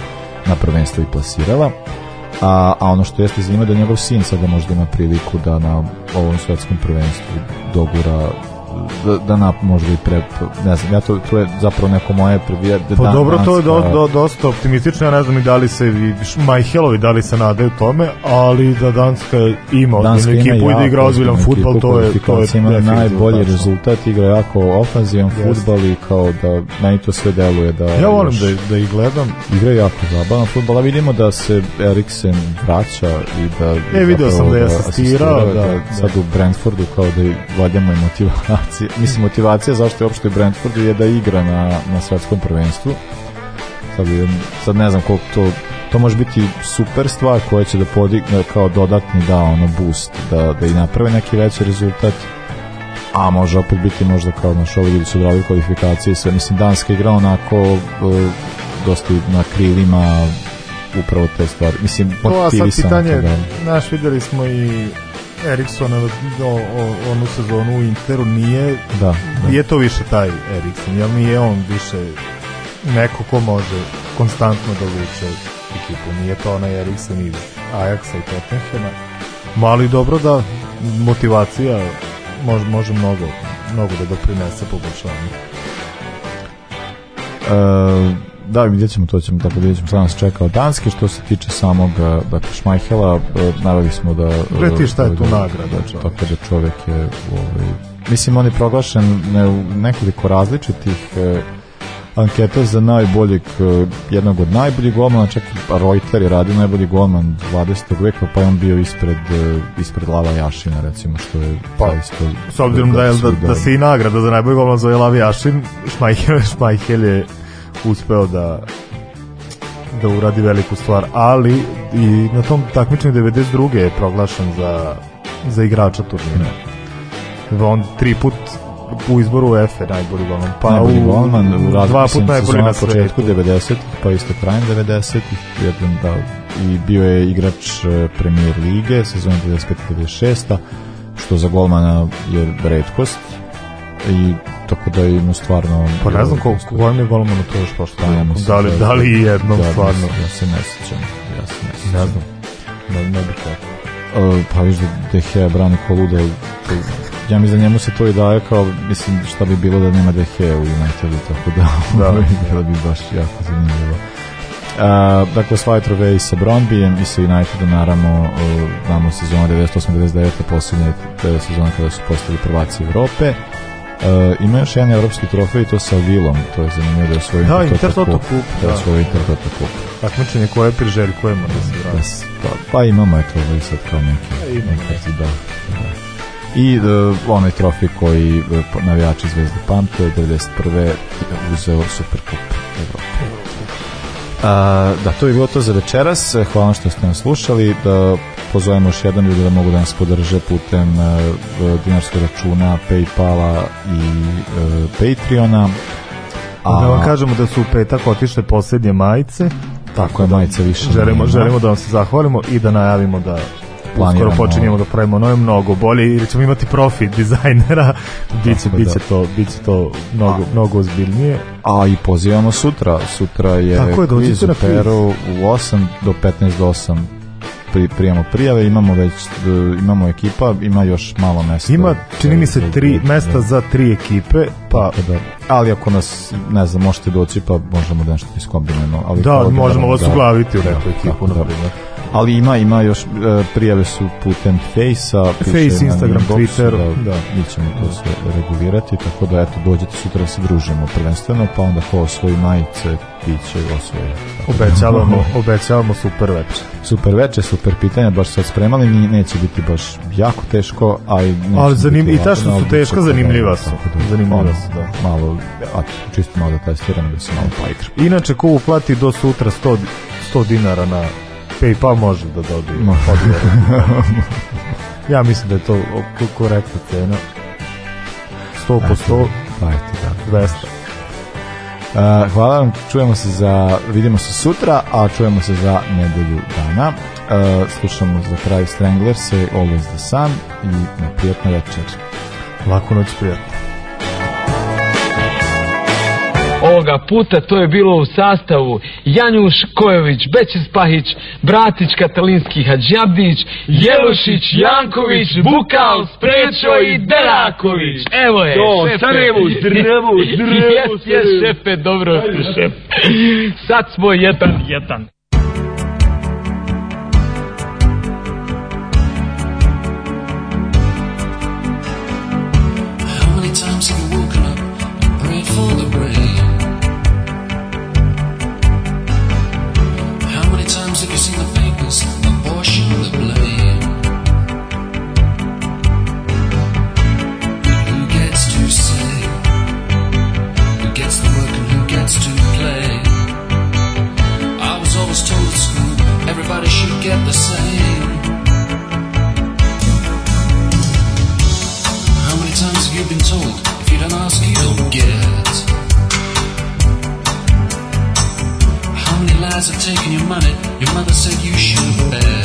na prvenstvo i plasirala a, a ono što jeste zanima da njegov sin sada možda ima priliku da na ovom svetskom prvenstvu dogura da, da nap možda i pre, ne znam, ja to, to je zapravo neko moje previja. Da, pa dobro, to je do, do, dosta optimistično, ja ne znam i da li se i Majhelovi da li se nadaju tome, ali da Danska ima Danska ima ekipu i da igra ozbiljan futbol, to je, to je ima najbolji tačno. rezultat, igra jako ofanzivan yes. futbol i kao da meni to sve deluje. Da, ja volim da, da ih gledam. Igra jako zabavan futbol, a vidimo da se Eriksen vraća i da... E, video sam da je asistirao, da, da, da, sad u Brentfordu kao da valjamo i motivaciju motivacija, mislim motivacija zašto je uopšte Brentfordu je da igra na, na svetskom prvenstvu. Sad, sad ne znam koliko to to može biti super stvar koja će da podigne kao dodatni da ono boost da, da i naprave neki veći rezultat a može opet biti možda kao naš ovi ljudi su odrali kvalifikacije sve mislim Danska igra onako e, dosta na krilima upravo te stvari mislim to, a sad pitanje, da. naš videli smo i Eriksona o, o, onu sezonu u Interu nije da, da. je to više taj Erikson jel nije on više neko ko može konstantno da vuče ekipu nije to onaj Erikson iz Ajaxa i Tottenhema mali dobro da motivacija može, može mnogo mnogo da doprinese poboljšanju e, da, vidjet ćemo, to ćemo, tako da vidjet ćemo, sada nas čeka od Danske, što se tiče samog, e, dakle, Šmajhela, e, naveli smo da... E, Gledaj šta je tu da- nagrada, da, Tako da čovjek je, ovaj, mislim, on je proglašen ne, u nekoliko različitih eh, anketa za najboljeg, jednog od najboljih golmana, čak i Reuter je radio najbolji golman 20. veka, pa je on bio ispred, ispred Lava Jašina, recimo, što je pa, pa isto... S obzirom da, je, da, da, da se i nagrada za najbolji golman zove Lava Jašin, Šmajhel, Šmajhel je uspeo da da uradi veliku stvar, ali i na tom takmičenju 92. je proglašen za, za igrača turnira. On tri put u izboru UEFA najbolji golman. Pa najbolji u, golman, u razliku, dva put najbolji na svetu. početku 90 pa isto krajem 90-ih, jedan da, i bio je igrač e, premier lige, sezon 95-96, što za golmana je redkost i tako da im stvarno... Pa ne znam koliko, kojem je golmanu to još prošlo. Da, da, da, li, da, da li jednom da, stvarno? Ja se ne sećam ja se ne sjećam. Ne znam, ne, ne bih tako. Uh, e, pa viš da Dehe da brani ko luda ja mislim da njemu se to i daje kao mislim šta bi bilo da nema Dehe u Unitedu tako da, da. da bi baš jako zanimljivo uh, dakle osvaja troveji sa Brombijem i sa Unitedom naravno uh, e, damo sezona 98-99 posljednje sezona kada su postali prvaci Evrope Uh, ima još jedan evropski trofej to sa Vilom, to je zanimljivo da osvoji da, Intertoto kup, da, da osvoji Intertoto kup. Takmičenje koje priželjkujemo da se vrati. Da, pa, pa imamo je to ovaj sad kao neki. Da, neki da, da. I uh, onaj trofej koji e, navijači Zvezde pamte 91. uzeo Superkup Evrope. Uh, da, to je bilo to za večeras. Hvala što ste nas slušali. Da, pozovemo još jedan ljudi da mogu da nas podrže putem e, dinarskog računa, Paypala i e, Patreona. A, da vam kažemo da su u petak otišle posljednje majice. Tako je, da majice više. Želimo, želimo da vam se zahvalimo i da najavimo da Planiramo. Uskoro počinjemo da pravimo nove mnogo bolje ili ćemo imati profit dizajnera. Biće, biće, da. to, biće to mnogo, a, mnogo ozbiljnije. A i pozivamo sutra. Sutra je, Tako je kviz u Peru u 8 do 15 do 8 pri, prijamo prijave, imamo već e, imamo ekipa, ima još malo mesta. Ima, čini mi se, tri, mesta da. za tri ekipe, pa, da, ali ako nas, ne znam, možete doći, pa možemo da nešto iskombinujemo. Ali da, možemo da, vas uglaviti u neku da, ekipu, na da. primjer ali ima ima još e, prijave su putem Face-a, Face, Instagram, inboxu, Twitter, da, da. mi ćemo to sve regulirati, tako da eto dođete sutra se družimo prvenstveno, pa onda ko svoj majice, piće osvoje. Obećavamo, obećavamo super večer. Super večer, super pitanje, baš sad spremali, ni neće biti baš jako teško, a i Ali zanim i ta što su teška zanimljiva da, su. Da, zanimljiva su, da. Malo, a čisto malo da testiramo da se malo paigra. Inače ko uplati do sutra 100 100 dinara na PayPal može da dobije ja mislim da je to korektna cena 100 po 100 Ajde, pa da. 200 Uh, hvala vam, čujemo se za, vidimo se sutra, a čujemo se za nedelju dana. Uh, slušamo za kraj Strangler, Say Always the Sun i na prijatno večer. Laku noć, prijatno. Ovoga puta to je bilo u sastavu Janjuš Kojović, Bećis Pahić, Bratić Katalinski Hadžabdić, Jelušić, Janković, Bukal, Sprečo i Deraković. Evo je, to, šefe. Sarajevo, drevo, drevo. Jes, jes, šefe, dobro. Ajde, šef. Sad smo jedan, jedan. guys are taking your money. Your mother said you should have